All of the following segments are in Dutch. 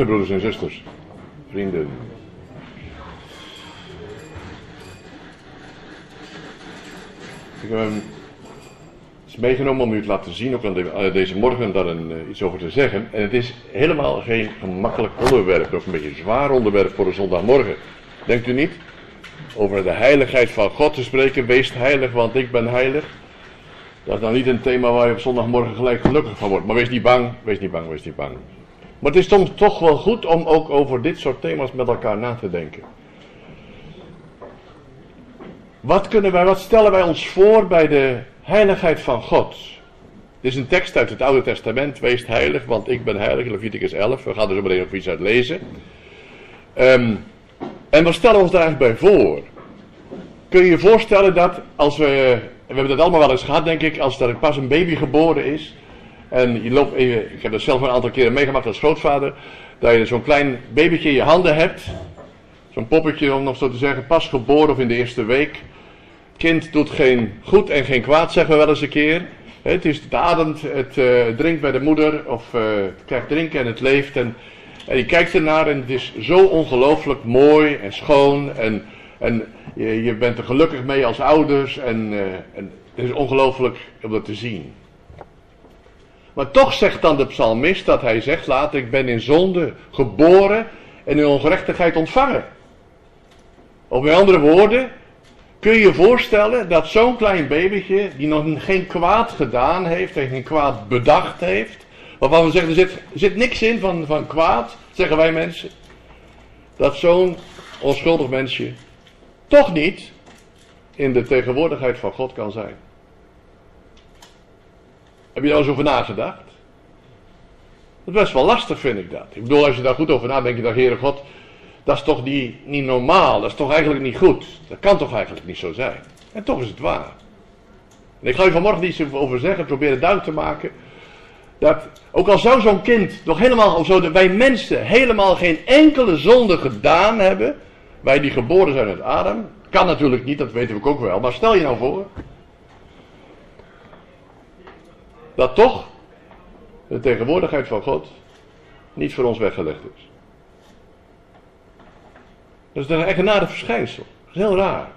Goedemorgen, broeders en zusters, vrienden. Ik heb hem meegenomen om u te laten zien, ook aan de- deze morgen, daar een, eh, iets over te zeggen. En het is helemaal geen gemakkelijk onderwerp, of een beetje zwaar onderwerp voor een zondagmorgen. Denkt u niet? Over de heiligheid van God te spreken, wees heilig, want ik ben heilig. Dat is nou niet een thema waar je op zondagmorgen gelijk gelukkig van wordt. Maar wees niet bang, wees niet bang, wees niet bang. Maar het is soms toch wel goed om ook over dit soort thema's met elkaar na te denken. Wat, kunnen wij, wat stellen wij ons voor bij de heiligheid van God? Dit is een tekst uit het Oude Testament. Wees heilig, want ik ben heilig. Leviticus 11. We gaan er zo meteen nog iets uit lezen. Ehm, en wat stellen we ons daar eigenlijk bij voor? Kun je je voorstellen dat als we. We hebben dat allemaal wel eens gehad, denk ik. Als er pas een baby geboren is. En je loopt, je- ik heb dat zelf een aantal keren meegemaakt als grootvader. Dat je zo'n klein babytje in je handen hebt. Zo'n poppetje, om nog zo te zeggen, pas geboren of in de eerste week. Kind doet geen goed en geen kwaad, zeggen we wel eens een keer. Het, is, het ademt, het eh, drinkt bij de moeder, of eh, het krijgt drinken en het leeft. En, en je kijkt ernaar en het is zo ongelooflijk mooi en schoon. En, en je, je bent er gelukkig mee als ouders. En, eh, en het is ongelooflijk om dat te zien. Maar toch zegt dan de psalmist dat hij zegt later, ik ben in zonde geboren en in ongerechtigheid ontvangen. Of met andere woorden, kun je je voorstellen dat zo'n klein babytje, die nog geen kwaad gedaan heeft en geen kwaad bedacht heeft, waarvan we zeggen, er zit, zit niks in van, van kwaad, zeggen wij mensen, dat zo'n onschuldig mensje toch niet in de tegenwoordigheid van God kan zijn. Heb je daar eens over nagedacht? Dat is best wel lastig, vind ik dat. Ik bedoel, als je daar goed over nadenkt, denk dan, Heere God, dat is toch niet, niet normaal, dat is toch eigenlijk niet goed. Dat kan toch eigenlijk niet zo zijn. En toch is het waar. En ik ga je vanmorgen iets over zeggen, proberen duidelijk te maken. Dat, ook al zou zo'n kind nog helemaal, of zo wij mensen helemaal geen enkele zonde gedaan hebben. Wij die geboren zijn uit Adam. Kan natuurlijk niet, dat weten we ook wel. Maar stel je nou voor. Dat toch de tegenwoordigheid van God niet voor ons weggelegd is. Dat is een eigenaardig verschijnsel. Dat is heel raar.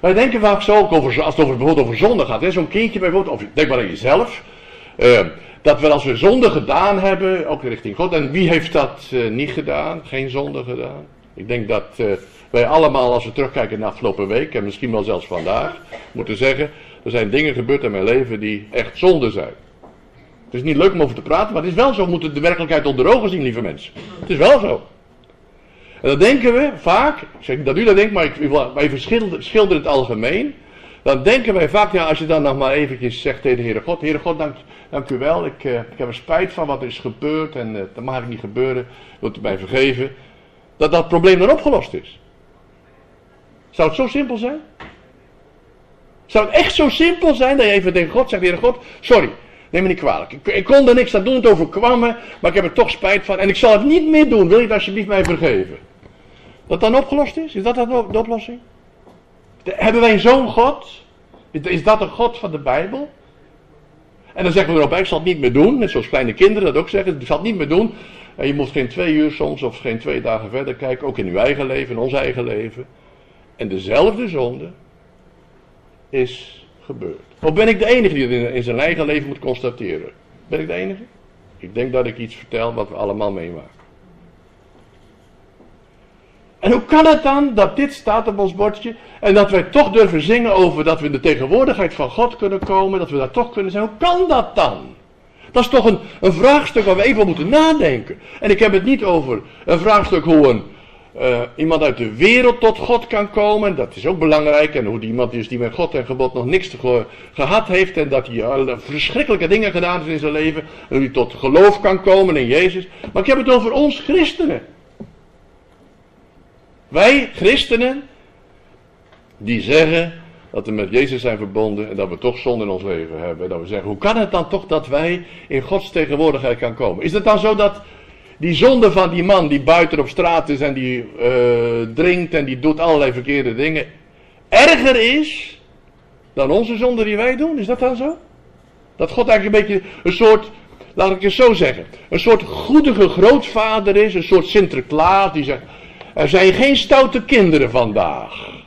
Wij denken vaak zo, ook over, als het over, bijvoorbeeld over zonde gaat. Zo'n kindje bijvoorbeeld, of denk maar aan jezelf. eh, dat we als we zonde gedaan hebben, ook richting God. En wie heeft dat eh, niet gedaan? Geen zonde gedaan. Ik denk dat eh, wij allemaal, als we terugkijken naar de afgelopen week, en misschien wel zelfs vandaag, moeten zeggen, er zijn dingen gebeurd in mijn leven die echt zonde zijn. Het is niet leuk om over te praten, maar het is wel zo. We moeten de werkelijkheid onder ogen zien, lieve mensen. Het is wel zo. En dan denken we vaak, ik zeg niet dat u dat denkt, maar ik wil schilderen het algemeen. Dan denken wij vaak, ja, als je dan nog maar eventjes zegt tegen de Heere God, Heere God, dank, dank u wel, ik, eh, ik heb er spijt van wat er is gebeurd en eh, dat mag niet gebeuren, wilt u mij vergeven, dat dat probleem dan opgelost is. Zou het zo simpel zijn? Zou het echt zo simpel zijn dat je even tegen God zegt, Heere God, sorry, neem me niet kwalijk. Ik, kon er niks aan doen, het overkwam me, maar ik heb er toch spijt van en ik zal het niet meer doen, wil je het alsjeblieft mij vergeven? Dat dan opgelost is? Is dat de oplossing? Hebben wij zo'n God? Is, is dat een God van de Bijbel? En dan zeggen we erop, ik zal het niet meer doen. Net zoals kleine kinderen dat ook zeggen, ik zal het niet meer doen. En je moet geen twee uur soms of geen twee dagen verder kijken, ook in uw eigen leven, in ons eigen leven. En dezelfde zonde is gebeurd. Of ben ik de enige die het in, zijn eigen leven moet constateren? Ben ik de enige? Ik denk dat ik iets vertel wat we allemaal meemaken. En hoe kan het dan dat dit staat op ons bordje en dat wij toch durven zingen over dat we in de tegenwoordigheid van God kunnen komen, dat we daar toch kunnen zijn? Hoe kan dat dan? Dat is toch een, een vraagstuk waar we even moeten nadenken. En ik heb het niet over een vraagstuk hoe een, eh, iemand uit de wereld tot God kan komen. Dat is ook belangrijk. En hoe die iemand is die met God en gebod nog niks te ge- gehad heeft. En dat hij alle verschrikkelijke dingen gedaan heeft in zijn leven. En hoe hij tot geloof kan komen in Jezus. Maar ik heb het over ons christenen. Wij christenen, die zeggen dat we met Jezus zijn verbonden en dat we toch zonde in ons leven hebben. En dat we zeggen, hoe kan het dan toch dat wij in Gods tegenwoordigheid kan komen? Is het dan zo dat die zonde van die man die buiten op straat is en die eh, drinkt en die doet allerlei verkeerde dingen, erger is dan onze zonde die wij doen? Is dat dan zo? Dat God eigenlijk een beetje een soort, laat ik het zo zeggen, een soort goedige grootvader is, een soort Sinterklaas die zegt, er zijn geen stoute kinderen vandaag.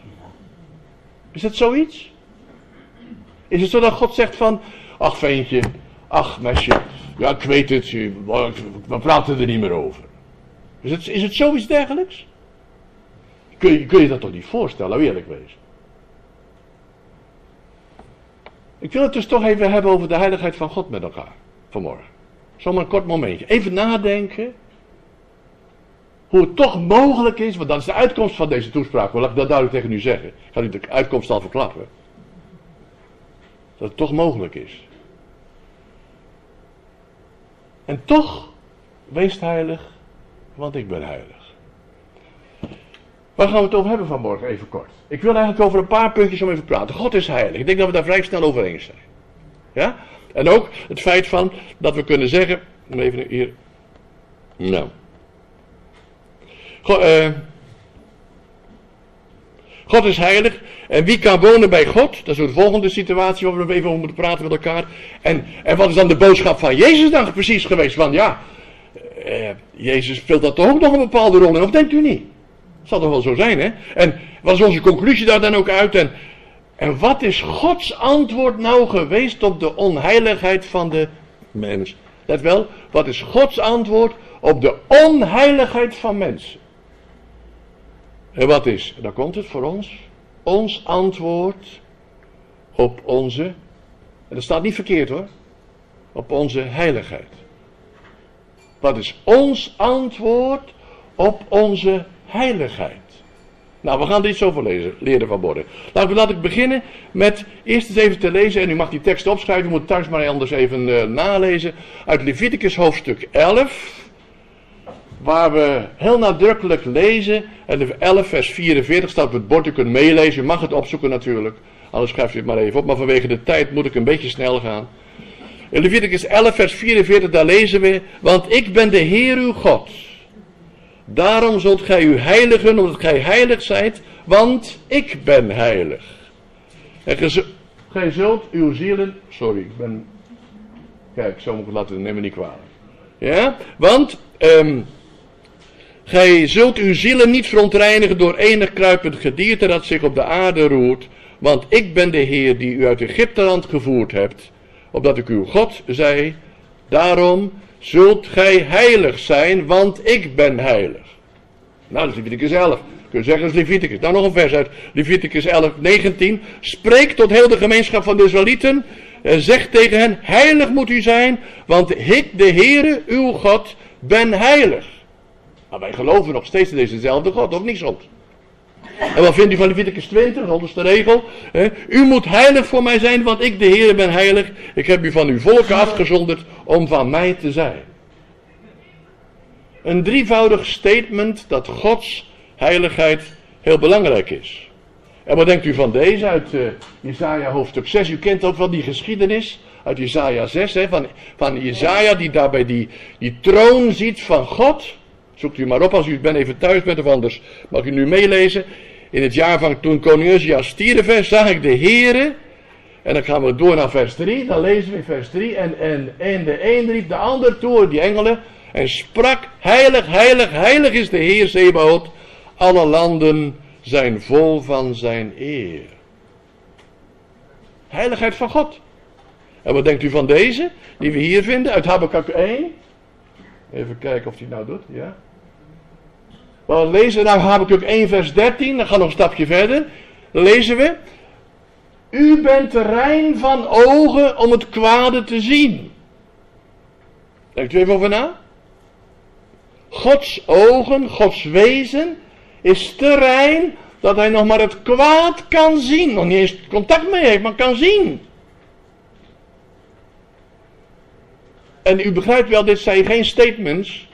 Is dat zoiets? Is het zo dat God zegt van, ach ventje, ach mesje, ja ik weet het, we praten er niet meer over. Is het, is het zoiets dergelijks? Kun je, kun je dat toch niet voorstellen, nou eerlijk wezen. Ik wil het dus toch even hebben over de heiligheid van God met elkaar, vanmorgen. Zomaar een kort momentje. Even nadenken hoe het toch mogelijk is, want dat is de uitkomst van deze toespraak, wil ik dat duidelijk tegen u zeggen. Ik ga u de uitkomst al verklappen. Dat het toch mogelijk is. En toch, wees heilig, want ik ben heilig. Waar gaan we het over hebben vanmorgen, even kort? Ik wil eigenlijk over een paar puntjes om even te praten. God is heilig. Ik denk dat we daar vrij snel over eens zijn. Ja? En ook het feit van dat we kunnen zeggen. Even hier. Nou. God, eh, God is heilig. En wie kan wonen bij God? Dat is de volgende situatie waar we even over moeten praten met elkaar. En, en wat is dan de boodschap van Jezus dan precies geweest? Want ja, eh, Jezus speelt dat toch ook nog een bepaalde rol in, of denkt u niet? Dat zal toch wel zo zijn, hè? En wat is onze conclusie daar dan ook uit? En, en wat is Gods antwoord nou geweest op de onheiligheid van de mens? Let wel, wat is Gods antwoord op de onheiligheid van mensen? En wat is, daar komt het voor ons, ons antwoord op onze, en dat staat niet verkeerd hoor, op onze heiligheid. Wat is ons antwoord op onze heiligheid? Nou, we gaan er iets over lezen, leren van we laat ik beginnen met eerst eens even te lezen, en u mag die tekst opschrijven, u moet thuis maar anders even eh, nalezen, uit Leviticus hoofdstuk 11 waar we heel nadrukkelijk lezen. En de 11 vers 44 staat op het bord, u kunt meelezen, u mag het opzoeken natuurlijk. Anders schrijf je het maar even op, maar vanwege de tijd moet ik een beetje snel gaan. In Leviticus 11 vers 44 daar lezen we, want ik ben de Heer uw God. Daarom zult gij u heiligen, omdat gij heilig zijt, want ik ben heilig. En gij gij zult uw zielen, sorry, ik ben, kijk, zo moet ik het laten, neem niet kwalijk. Ja, want, ehm Gij zult uw zielen niet verontreinigen door enig kruipend gedierte dat zich op de aarde roert. Want ik ben de Heer die u uit Egypteland gevoerd hebt, opdat ik uw God zei. Daarom zult gij heilig zijn, want ik ben heilig. Nou, dat is Leviticus 11. Kun je zeggen, Leviticus. Nou, nog een vers uit Leviticus 11, 19. Spreek tot heel de gemeenschap van de Israëlieten en zeg tegen hen, heilig moet u zijn, want ik, de Heere, uw God, ben heilig. Maar wij geloven nog steeds in dezezelfde God, of niet soms? En wat vindt u van Leviticus 20, de onderste regel? Hè? U moet heilig voor mij zijn, want ik, de Heer, ben heilig. Ik heb u van uw volken afgezonderd om van mij te zijn. Een drievoudig statement dat Gods heiligheid heel belangrijk is. En wat denkt u van deze uit uh, hoofdstuk 6? U kent ook wel die geschiedenis uit Jesaja 6, hè, van, van Jesaja die daarbij die, die troon ziet van God. Zoekt u maar op als u bent even thuis bent of anders mag u nu meelezen. In het jaar van toen koning Uzia stierf, zag ik de Here. En dan gaan we door naar vers 3. Dan lezen we in vers 3. En, en, en de een riep de ander toe, die engelen. En sprak, heilig, heilig, heilig is de Heer Zebaot. Alle landen zijn vol van zijn eer. Heiligheid van God. En wat denkt u van deze, die we hier vinden, uit Habakkuk 1? Even kijken of die nou doet, ja. We lezen nou Habakkuk 1 vers 13, dan gaan we nog een stapje verder. Dan lezen we, u bent rein van ogen om het kwade te zien. Denkt u even over na? Gods ogen, Gods wezen is te rein dat hij nog maar het kwaad kan zien. Nog niet eens contact mee heeft, maar kan zien. En u begrijpt wel, dit zijn geen statements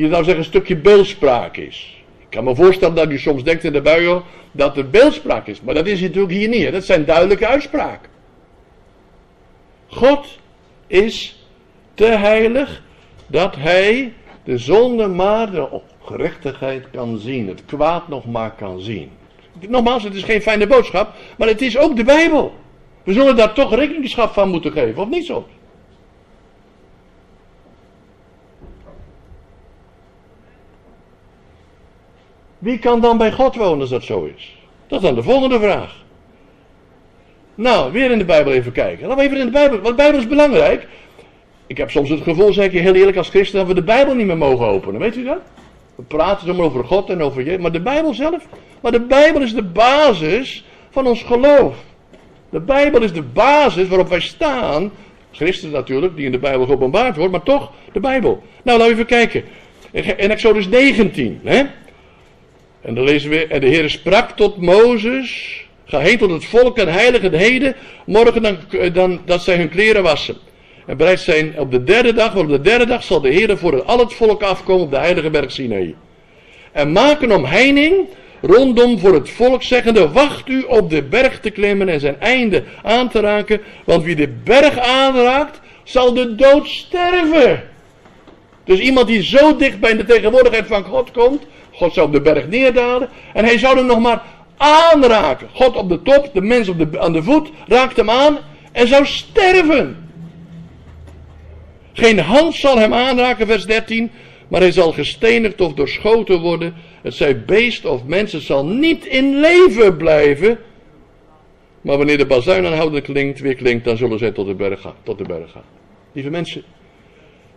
die nou zeggen een stukje beeldspraak is. Ik kan me voorstellen dat u soms denkt in de buien dat er beeldspraak is. Maar dat is natuurlijk hier niet. Dat zijn duidelijke uitspraken. God is te heilig dat hij de zonde maar de gerechtigheid kan zien. Het kwaad nog maar kan zien. Nogmaals, het is geen fijne boodschap, maar het is ook de Bijbel. We zullen daar toch rekenschap van moeten geven, of niet zo? Wie kan dan bij God wonen als dat zo is? Dat is dan de volgende vraag. Nou, weer in de Bijbel even kijken. Laten we even in de Bijbel, want de Bijbel is belangrijk. Ik heb soms het gevoel, zeg ik je heel eerlijk als christen, dat we de Bijbel niet meer mogen openen. Weet u dat? We praten zomaar over God en over je, maar de Bijbel zelf. Maar de Bijbel is de basis van ons geloof. De Bijbel is de basis waarop wij staan. Christen natuurlijk, die in de Bijbel geopenbaard wordt, maar toch de Bijbel. Nou, laten we even kijken. In Exodus 19, hè? En dan lezen we, en de Heer sprak tot Mozes, ga heen tot het volk en heilige het heden, morgen dan, dan, dat zij hun kleren wassen. En bereid zijn op de derde dag, want op de derde dag zal de Heer voor al het volk afkomen op de heilige berg Sinai. En maken omheining rondom voor het volk, zeggende, wacht u op de berg te klimmen en zijn einde aan te raken, want wie de berg aanraakt, zal de dood sterven. Dus iemand die zo dicht bij de tegenwoordigheid van God komt, God zou op de berg neerdalen en hij zou hem nog maar aanraken. God op de top, de mens op de, aan de voet, raakt hem aan en zou sterven. Geen hand zal hem aanraken, vers 13, maar hij zal gestenigd of doorschoten worden. Het zij beest of mens, het zal niet in leven blijven. Maar wanneer de bazuin aanhoudend klinkt, weer klinkt, dan zullen zij tot de berg gaan. Tot de berg gaan. Lieve mensen,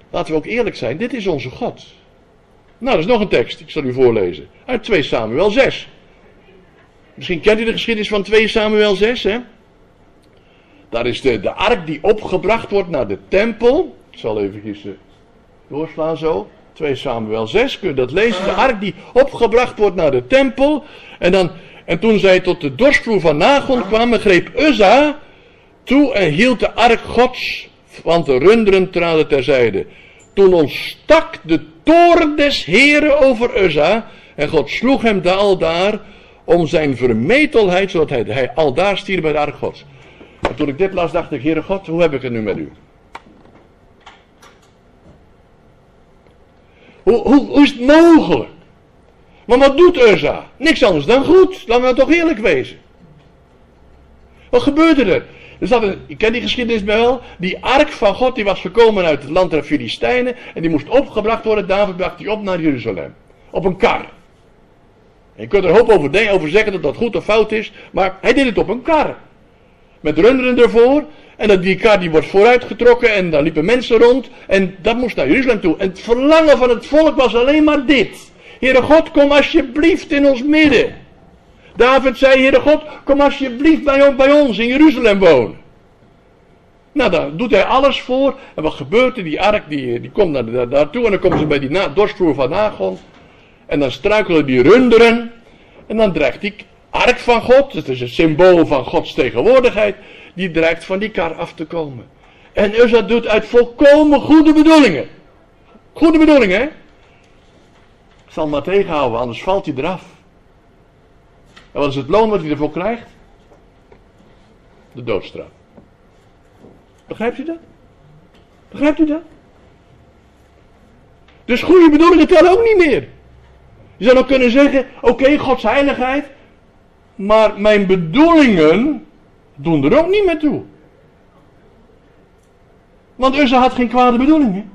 laten we ook eerlijk zijn, dit is onze God. Nou, dat is nog een tekst, ik zal u voorlezen. Uit 2 Samuel 6. Misschien kent u de geschiedenis van 2 Samuel 6, hè? Daar is de, de ark die opgebracht wordt naar de tempel. Ik zal even doorslaan zo. 2 Samuel 6, kun je dat lezen. De ark die opgebracht wordt naar de tempel. En, dan, en toen zij tot de dorstvloer van Nagon kwamen, greep Uzza toe en hield de ark gods, want de runderen traden terzijde. Toen ontstak de toorn des heren over Uzza en God sloeg hem al daar om zijn vermetelheid, zodat hij, hij al daar stierf bij de ark gods. En toen ik dit las, dacht ik, Heere God, hoe heb ik het nu met u? Hoe, hoe, hoe is het mogelijk? Maar wat doet Urza? Niks anders dan goed. Laten we toch eerlijk wezen. Wat gebeurde er? Er ik ken die geschiedenis wel. Die ark van God die was gekomen uit het land der Filistijnen. En die moest opgebracht worden. David bracht die op naar Jeruzalem. op een kar. Je kunt er hoop over, de- over zeggen dat dat goed of fout is, maar hij deed het op een kar. Met runderen ervoor, en dat die kar die wordt vooruitgetrokken en daar liepen mensen rond en dat moest naar Jeruzalem toe. En het verlangen van het volk was alleen maar dit. Heere God, kom alsjeblieft in ons midden. David zei, Heere God, kom alsjeblieft bij, bij ons in Jeruzalem wonen. Nou, daar doet hij alles voor. En wat gebeurt er? Die ark die, die komt naar, daar, daartoe en dan komen ze bij die na, van Nagon. En dan struikelen die runderen. En dan dreigt die ark van God, dat is een symbool van Gods tegenwoordigheid, die dreigt van die kar af te komen. En Uzza doet uit volkomen goede bedoelingen. Goede bedoelingen, hè? Ik zal maar tegenhouden, anders valt hij eraf. En wat is het loon wat hij ervoor krijgt? De doodstraf. Begrijpt u dat? Begrijpt u dat? Dus goede bedoelingen tellen ook niet meer. Je zou nog kunnen zeggen, oké, Gods heiligheid, maar mijn bedoelingen doen er ook niet meer toe. Want Uzza had geen kwade bedoelingen.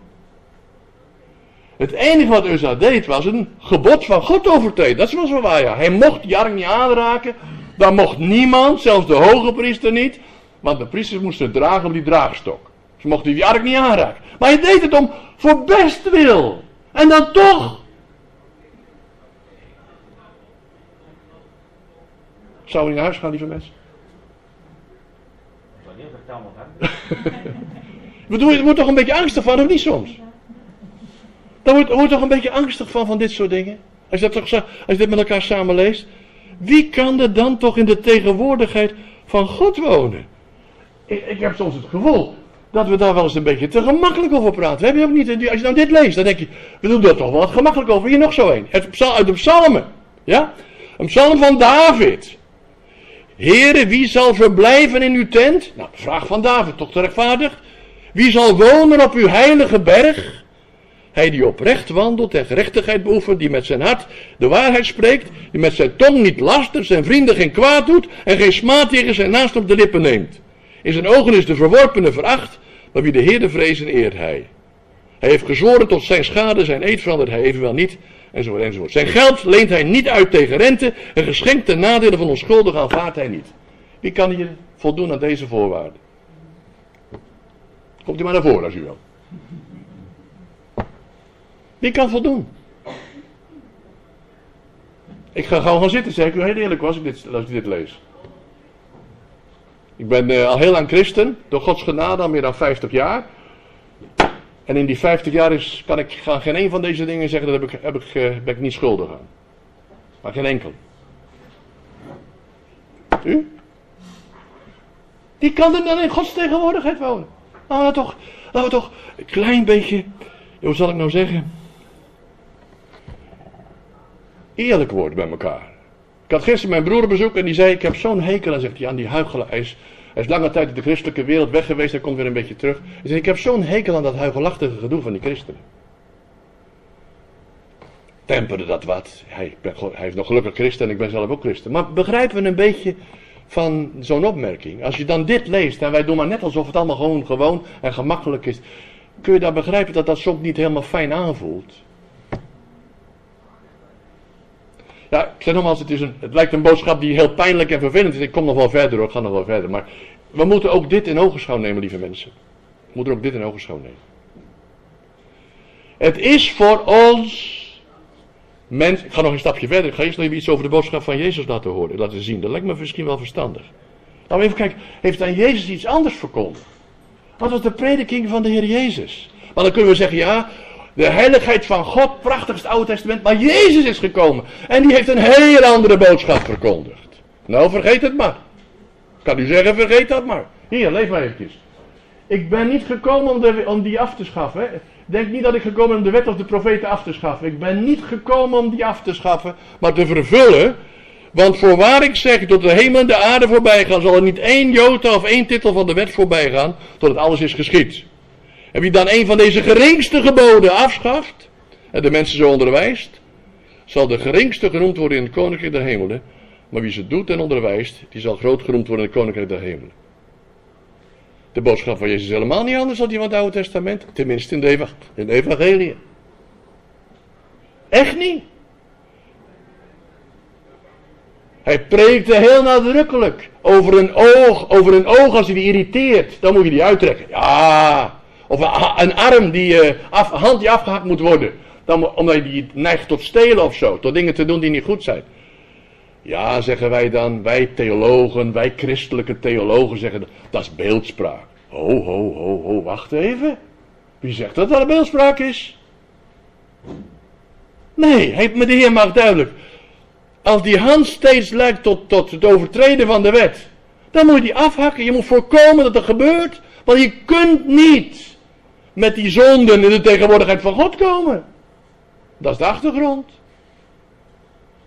Het enige wat Uzza deed was een gebod van God overtreden. Dat was wel waar, ja. Hij mocht die ark niet aanraken. Dan mocht niemand, zelfs de hoge priester niet. Want de priesters moesten het dragen op die draagstok. Ze mochten die ark niet aanraken. Maar hij deed het om voor bestwil. En dan toch. Zou we naar huis gaan, lieve mensen? Bedoel, je wordt toch een beetje angstig van, of niet soms? Daar wordt, wordt toch een beetje angstig van, van dit soort dingen? Als je, dat toch, als je dit met elkaar samen leest. Wie kan er dan toch in de tegenwoordigheid van God wonen? Ik, ik heb soms het gevoel dat we daar wel eens een beetje te gemakkelijk over praten. We hebben ook niet, als je nou dit leest, dan denk je, we doen er toch wel wat gemakkelijk over. Hier nog zo een. Uit de psalmen. Ja? Een psalm van David. Here, wie zal verblijven in uw tent? Nou, vraag van David, toch te rechtvaardig? Wie zal wonen op uw heilige berg? Hij die oprecht wandelt en gerechtigheid beoefent, die met zijn hart de waarheid spreekt, die met zijn tong niet lastert, zijn vrienden geen kwaad doet en geen smaad tegen zijn naast op de lippen neemt. In zijn ogen is de verworpene veracht, maar wie de Heerde vrezen eert hij. Hij heeft gezworen tot zijn schade, zijn eed verandert hij evenwel niet, enzovoort, enzovoort. Zijn geld leent hij niet uit tegen rente, en geschenkt ten nadele van onschuldigen aanvaardt hij niet. Wie kan hier voldoen aan deze voorwaarden? Komt u maar naar voren als u wil. Wie kan voldoen? Ik ga gewoon gaan zitten, zeg ik u heel eerlijk als ik dit, als ik dit lees. Ik ben eh, al heel lang christen, door Gods genade al meer dan 50 jaar. En in die 50 jaar is, kan ik gaan geen een van deze dingen zeggen, dat heb ik, heb ik, eh, ben ik niet schuldig aan. Maar geen enkel. U? Die kan er dan in Gods tegenwoordigheid wonen. Laten we toch, laten we toch een klein beetje, hoe zal ik nou zeggen? Eerlijk worden bij elkaar. Ik had gisteren mijn broer bezoek en die zei: Ik heb zo'n hekel aan, zegt hij, aan die huichelaar. Hij is, hij is lange tijd uit de christelijke wereld weg geweest, hij komt weer een beetje terug. Hij zei: Ik heb zo'n hekel aan dat huigelachtige gedoe van die christenen. Temperde dat wat. Hij, hij is nog gelukkig christen en ik ben zelf ook christen. Maar begrijpen we een beetje van zo'n opmerking? Als je dan dit leest en wij doen maar net alsof het allemaal gewoon gewoon en gemakkelijk is. Kun je daar begrijpen dat dat soms niet helemaal fijn aanvoelt? Ja, ik zeg nogmaals, het, is een, het lijkt een boodschap die heel pijnlijk en vervelend is. Ik kom nog wel verder hoor, ik ga nog wel verder. Maar we moeten ook dit in ogenschouw nemen, lieve mensen. We moeten ook dit in ogenschouw nemen. Het is voor ons, mens, ik ga nog een stapje verder. Ik ga eerst nog even iets over de boodschap van Jezus laten horen, laten zien. Dat lijkt me misschien wel verstandig. Laten we even kijken, heeft dan Jezus iets anders verkondigd? Wat was de prediking van de Heer Jezus? Maar dan kunnen we zeggen, ja, de heiligheid van God, prachtigst Oude Testament, maar Jezus is gekomen. En die heeft een heel andere boodschap verkondigd. Nou, vergeet het maar. Ik kan u zeggen, vergeet dat maar. Hier, leef maar eventjes. Ik ben niet gekomen om, de, om die af te schaffen. hè. Denk niet dat ik gekomen ben om de wet of de profeten af te schaffen. Ik ben niet gekomen om die af te schaffen, maar te vervullen. Want voorwaar ik zeg, tot de hemel en de aarde voorbij gaan, zal er niet één jota of één titel van de wet voorbij gaan, tot het alles is geschied. En wie dan een van deze geringste geboden afschaft, en de mensen zo onderwijst, zal de geringste genoemd worden in het koninkrijk der hemelen. Maar wie ze doet en onderwijst, die zal groot genoemd worden in het koninkrijk der hemelen. De boodschap van Jezus is helemaal niet anders dan die van het Oude Testament. Tenminste in de, eva- in de evangelie. Echt niet. Hij preekte heel nadrukkelijk over een oog, over een oog als hij die irriteert, dan moet je die uittrekken. Ja, of een, arm die, eh, hand die afgehakt moet worden, dan, omdat die neigt tot stelen of zo, tot dingen te doen die niet goed zijn. Ja, zeggen wij dan, wij theologen, wij christelijke theologen zeggen, dat is beeldspraak. Ho, ho, ho, ho, wacht even. Wie zegt dat dat een beeldspraak is? Nee, heeft me de Heer maakt duidelijk. Als die hand steeds lijkt tot, tot het overtreden van de wet, dan moet je die afhakken. Je moet voorkomen dat er gebeurt. Want je kunt niet met die zonden in de tegenwoordigheid van God komen. Dat is de achtergrond.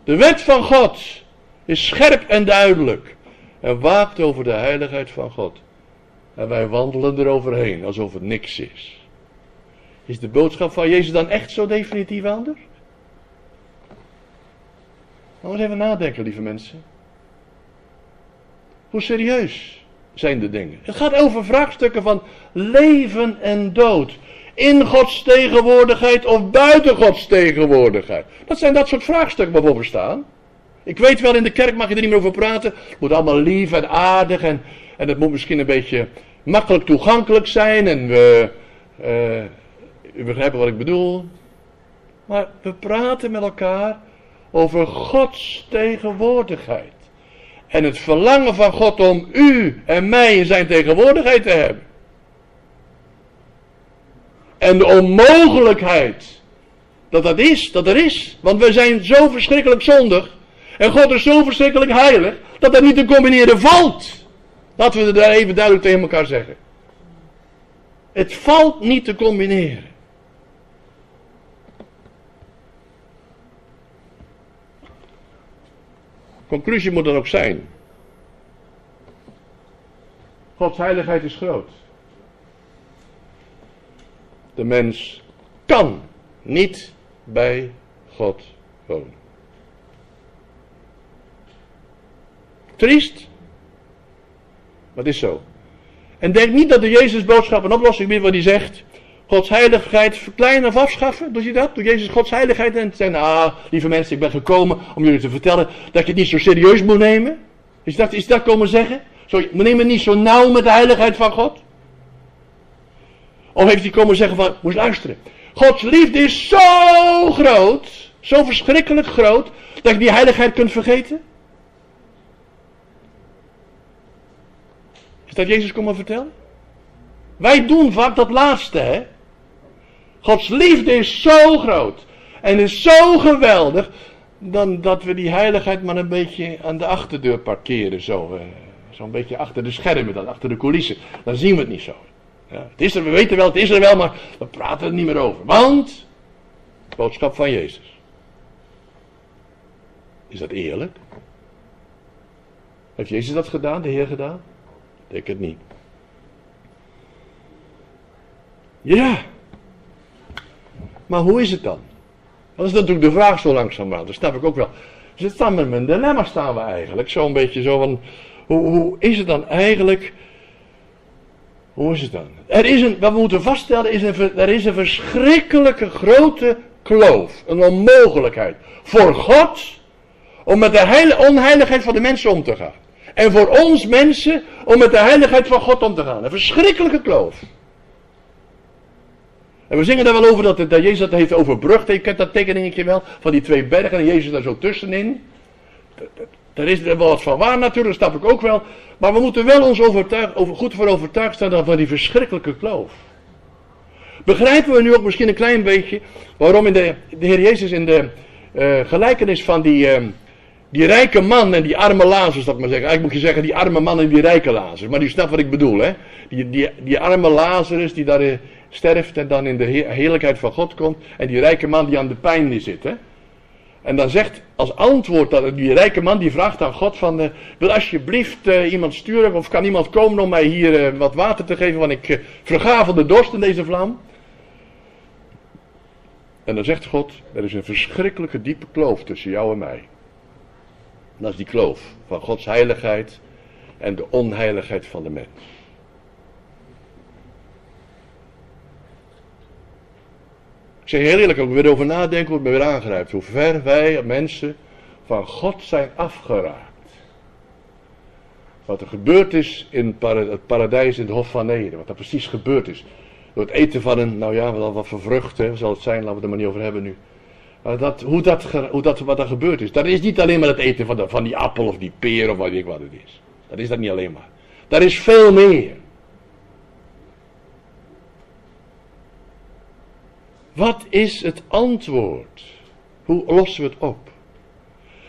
De wet van God is scherp en duidelijk. En waakt over de heiligheid van God. En wij wandelen eroverheen alsof het niks is. Is de boodschap van Jezus dan echt zo definitief anders? Nou eens even nadenken, lieve mensen. Hoe serieus zijn de dingen? Het gaat over vraagstukken van leven en dood. In Gods tegenwoordigheid of buiten Gods tegenwoordigheid. Dat zijn dat soort vraagstukken waarvoor we staan. Ik weet wel, in de kerk mag je er niet meer over praten. Het moet allemaal lief en aardig en, en het moet misschien een beetje makkelijk toegankelijk zijn. En we, eh, u begrijpt wat ik bedoel. Maar we praten met elkaar over Gods tegenwoordigheid. En het verlangen van God om u en mij in zijn tegenwoordigheid te hebben. En de onmogelijkheid dat dat is, dat er is. Want we zijn zo verschrikkelijk zondig. En God is zo verschrikkelijk heilig. Dat dat niet te combineren valt. Laten we daar even duidelijk tegen elkaar zeggen. Het valt niet te combineren. Conclusie moet dan ook zijn. Gods heiligheid is groot. De mens kan niet bij God wonen. Triest, maar het is zo. En denk niet dat de Jezus boodschap een oplossing biedt wat hij zegt. Gods heiligheid verkleinen of afschaffen. Doe je dat? Doe Jezus Gods heiligheid en zeggen, ah, lieve mensen, ik ben gekomen om jullie te vertellen dat je het niet zo serieus moet nemen. Is dat, is dat komen zeggen? Zo, nemen het niet zo nauw met de heiligheid van God. Of heeft hij komen zeggen van, moet je luisteren. Gods liefde is zo groot, zo verschrikkelijk groot, dat je die heiligheid kunt vergeten? Is dat Jezus komen vertellen? Wij doen vaak dat laatste, hè? Gods liefde is zo groot en is zo geweldig, dan dat we die heiligheid maar een beetje aan de achterdeur parkeren, zo. eh, Zo'n beetje achter de schermen, dan achter de coulissen. Dan zien we het niet zo. Ja, het is er, we weten wel, het is er wel, maar we praten er niet meer over. Want, boodschap van Jezus. Is dat eerlijk? Heeft Jezus dat gedaan, de Heer gedaan? Ik denk het niet. Ja. Maar hoe is het dan? Dat is natuurlijk de vraag zo langzamerhand, dat snap ik ook wel. Dus staan met mijn dilemma staan we eigenlijk. Zo'n beetje zo van, hoe, hoe is het dan eigenlijk? Hoe is het dan? Er is een, wat we moeten vaststellen is, een, er is een verschrikkelijke grote kloof. Een onmogelijkheid. Voor God om met de heile, onheiligheid van de mensen om te gaan. En voor ons mensen om met de heiligheid van God om te gaan. Een verschrikkelijke kloof. En we zingen daar wel over dat, dat Jezus dat heeft overbrugd. Je kent dat tekeningetje wel. Van die twee bergen en Jezus daar zo tussenin. Daar is er wel wat van waar natuurlijk, dat snap ik ook wel. Maar we moeten wel ons over, goed voor overtuigd staan van die verschrikkelijke kloof. Begrijpen we nu ook misschien een klein beetje waarom in de, de Heer Jezus in de eh, gelijkenis van die, eh, die rijke man en die arme Lazarus, dat maar zeggen. Eigenlijk moet je zeggen die arme man en die rijke Lazarus. Maar u snapt wat ik bedoel, hè? Die, die, die arme Lazarus die daar eh, sterft en dan in de he- heerlijkheid van God komt. En die rijke man die aan de pijn zit, hè? En dan zegt als antwoord dat die rijke man die vraagt aan God van, eh, wil alsjeblieft eh, iemand sturen of kan iemand komen om mij hier eh, wat water te geven, want ik verga van de dorst in deze vlam. En dan zegt God, er is een verschrikkelijke diepe kloof tussen jou en mij. En dat is die kloof van Gods heiligheid en de onheiligheid van de mens. Ik zeg heel eerlijk, ook weer over nadenken, wordt me weer aangrijpt. Hoe ver wij mensen van God zijn afgeraakt. Wat er gebeurd is in het paradijs in het Hof van Eden. Wat er precies gebeurd is. Door het eten van een, nou ja, wat, wat voor vruchten zal het zijn, laten we het er maar niet over hebben nu. Maar dat, hoe dat, hoe dat, wat er gebeurd is. Dat is niet alleen maar het eten van, de, van die appel of die peer of wat weet ik wat het is. Dat is dat niet alleen maar. Daar is veel meer. Wat is het antwoord? Hoe lossen we het op?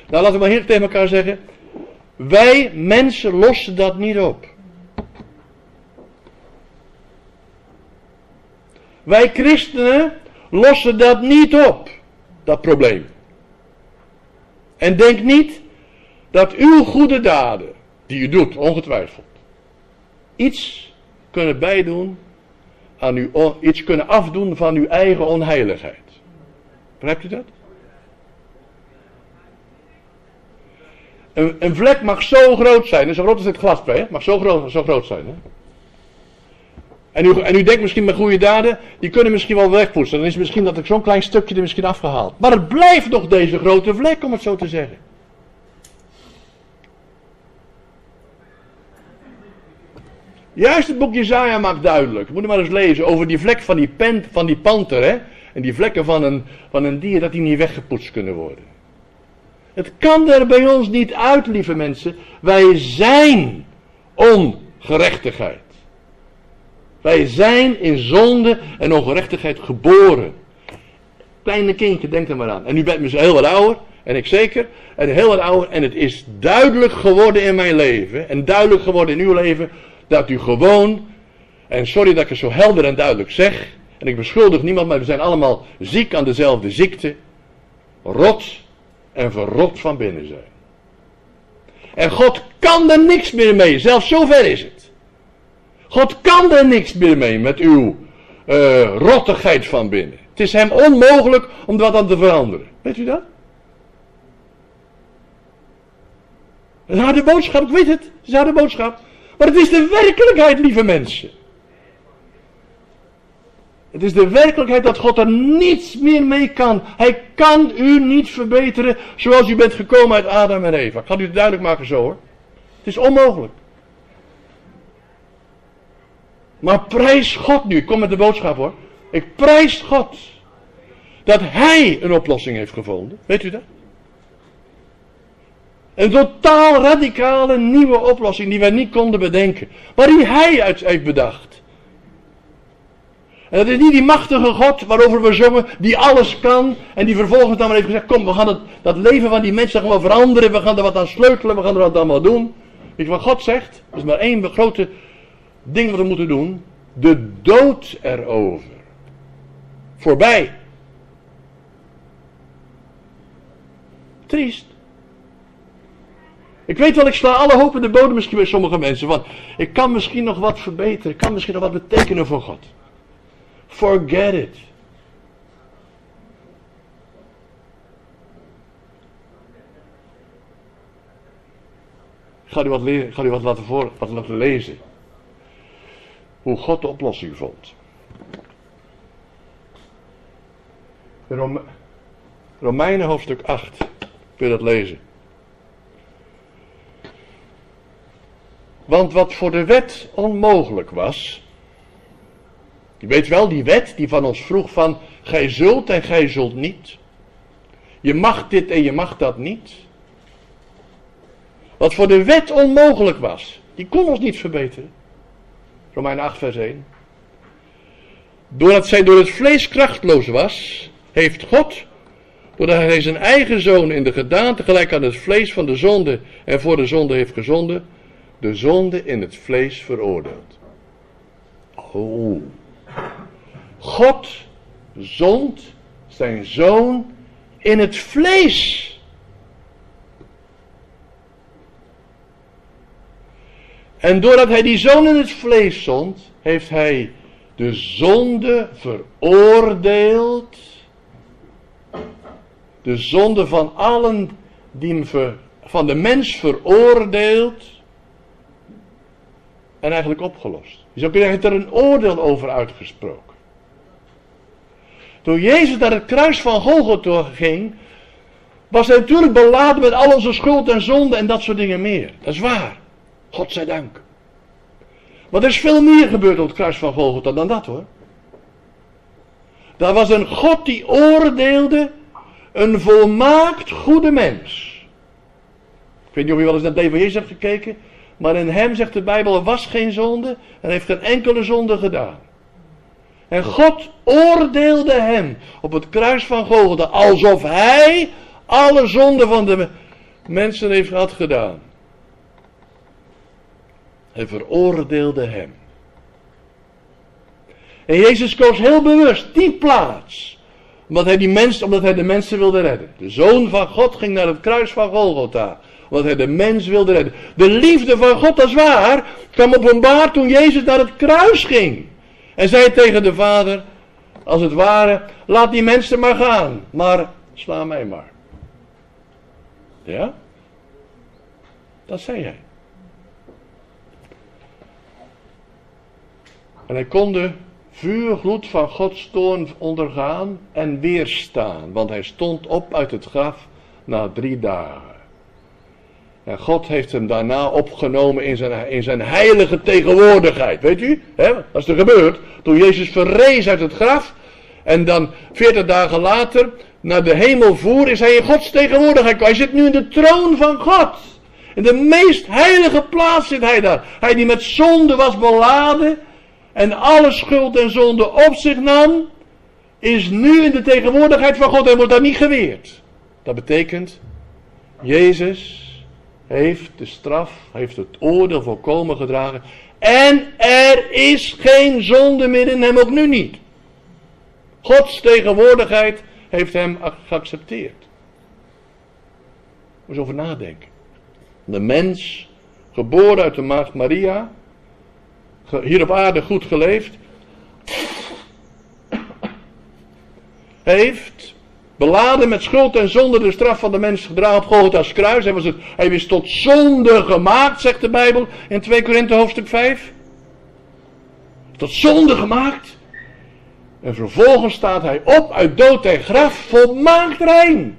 Nou, laten we maar hier tegen elkaar zeggen. Wij mensen lossen dat niet op. Wij christenen lossen dat niet op, dat probleem. En denk niet dat uw goede daden, die u doet, ongetwijfeld, iets kunnen bijdoen aan uw, iets kunnen afdoen van uw eigen onheiligheid. Begrijpt u dat? Een, vlek mag zo groot zijn, zo groot als glasplay, hè? mag zo groot, zo groot zijn. Hè? En, u, en u denkt misschien met goede daden, die kunnen misschien wel wegpoetsen. Dan is misschien dat ik zo'n klein stukje er misschien afgehaald. Maar het blijft nog deze grote vlek, om het zo te zeggen. Juist het boek Jezaja maakt duidelijk. Moet je maar eens lezen over die vlek van die, pen, van die panter. Hè? En die vlekken van een, van een dier, dat die niet weggepoetst kunnen worden. Het kan er bij ons niet uit, lieve mensen. Wij zijn ongerechtigheid. Wij zijn in zonde en ongerechtigheid geboren. Kleine kindje, denk er maar aan. En u bent misschien heel wat ouder, en ik zeker, en heel wat ouder. En het is duidelijk geworden in mijn leven, en duidelijk geworden in uw leven, dat u gewoon, en sorry dat ik het zo helder en duidelijk zeg, en ik beschuldig niemand, maar we zijn allemaal ziek aan dezelfde ziekte, rot en verrot van binnen zijn. En God kan er niks meer mee, zelfs zover is het. God kan er niks meer mee met uw eh, rottigheid van binnen. Het is hem onmogelijk om dat aan te veranderen. Weet u dat? Een harde boodschap, ik weet het. Het is een harde boodschap. Maar het is de werkelijkheid, lieve mensen. Het is de werkelijkheid dat God er niets meer mee kan. Hij kan u niet verbeteren zoals u bent gekomen uit Adam en Eva. Ik ga u het duidelijk maken zo hoor. Het is onmogelijk. Maar prijs God nu. Ik kom met de boodschap hoor. Ik prijs God. Dat Hij een oplossing heeft gevonden. Weet u dat? Een totaal radicale nieuwe oplossing die wij niet konden bedenken. Maar die Hij uit heeft bedacht. En dat is niet die machtige God waarover we zongen, die alles kan. En die vervolgens dan maar heeft gezegd, kom we gaan het, dat leven van die mensen gewoon veranderen. We gaan er wat aan sleutelen, we gaan er wat allemaal doen. Weet wat God zegt? Er is maar één grote ding wat we moeten doen. De dood erover. Voorbij. Triest. Ik weet wel, ik sla alle hoop in de bodem misschien bij sommige mensen. Want ik kan misschien nog wat verbeteren. Ik kan misschien nog wat betekenen voor God. Forget it. Ik ga u wat, ga wat, laten, voor, wat lezen. Hoe God de oplossing vond. Rome- Romeinen hoofdstuk 8. Kun je dat lezen? Want wat voor de wet onmogelijk was. Je weet wel, die wet die van ons vroeg van gij zult en gij zult niet. Je mag dit en je mag dat niet. Wat voor de wet onmogelijk was, die kon ons niet verbeteren. Romeinen 8 vers 1. Doordat zij door het vlees krachtloos was, heeft God, doordat hij zijn eigen zoon in de gedaante gelijk aan het vlees van de zonde en voor de zonde heeft gezonden, de zonde in het vlees veroordeeld. Oh. God zond zijn zoon in het vlees. En doordat hij die zoon in het vlees zond, heeft hij de zonde veroordeeld. De zonde van allen die hem ver, van de mens veroordeeld. En eigenlijk opgelost. Je zou kunnen zeggen, er een oordeel over uitgesproken. Toen Jezus naar het kruis van Golgotha ging, was hij natuurlijk beladen met al onze schuld en zonde en dat soort dingen meer. Dat is waar. God zij dank. Maar er is veel meer gebeurd op het kruis van Golgotha dan dat hoor. Daar was een God die oordeelde, een volmaakt goede mens. Ik weet niet of je wel eens naar het leven van Jezus hebt gekeken, maar in hem zegt de Bijbel, er was geen zonde en heeft geen enkele zonde gedaan. En God oordeelde hem op het kruis van Golgotha alsof hij alle zonden van de mensen heeft had gedaan. Hij veroordeelde hem. En Jezus koos heel bewust die plaats. Omdat hij, die mens, omdat hij de mensen wilde redden. De zoon van God ging naar het kruis van Golgotha. Omdat hij de mens wilde redden. De liefde van God, dat is waar, kwam openbaar toen Jezus naar het kruis ging. En zei tegen de vader, als het ware, laat die mensen maar gaan. Maar sla mij maar. Ja? Dat zei hij. En hij kon de vuurgloed van Gods toorn ondergaan en weerstaan, want hij stond op uit het graf na drie dagen. En God heeft hem daarna opgenomen in zijn, in zijn heilige tegenwoordigheid. Weet u? Hè? Dat is er gebeurd. Toen Jezus verrees uit het graf. En dan veertig dagen later naar de hemel voer. Is hij in Gods tegenwoordigheid. Hij zit nu in de troon van God. In de meest heilige plaats zit hij daar. Hij die met zonde was beladen. En alle schuld en zonde op zich nam. Is nu in de tegenwoordigheid van God. En wordt daar niet geweerd. Dat betekent. Jezus heeft de straf, heeft het oordeel volkomen gedragen. En er is geen zonde meer in hem, ook nu niet. Gods tegenwoordigheid heeft hem geaccepteerd. Moet over nadenken. De mens, geboren uit de maagd Maria, hier op aarde goed geleefd, heeft Beladen met schuld en zonde de straf van de mens gedragen op Golgotha's kruis. Hij, was het, hij is tot zonde gemaakt, zegt de Bijbel in 2 Korinthe hoofdstuk 5. Tot zonde gemaakt. En vervolgens staat hij op uit dood en graf, volmaakt rein.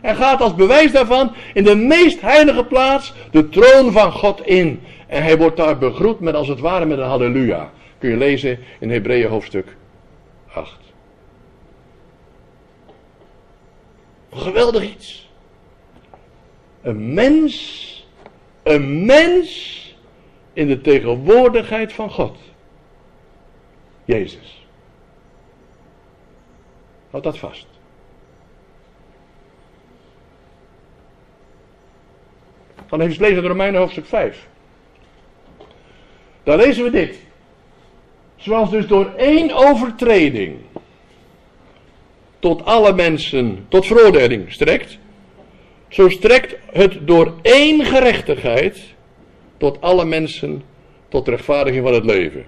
En gaat als bewijs daarvan in de meest heilige plaats, de troon van God in. En hij wordt daar begroet met als het ware met een halleluja. Kun je lezen in Hebreeën hoofdstuk 8. Een geweldig iets. Een mens, een mens in de tegenwoordigheid van God. Jezus. Houd dat vast. Dan even lezen de Romeinen hoofdstuk 5. Daar lezen we dit. Zoals dus door één overtreding tot alle mensen tot veroordeling strekt, zo strekt het door één gerechtigheid tot alle mensen tot rechtvaardiging van het leven.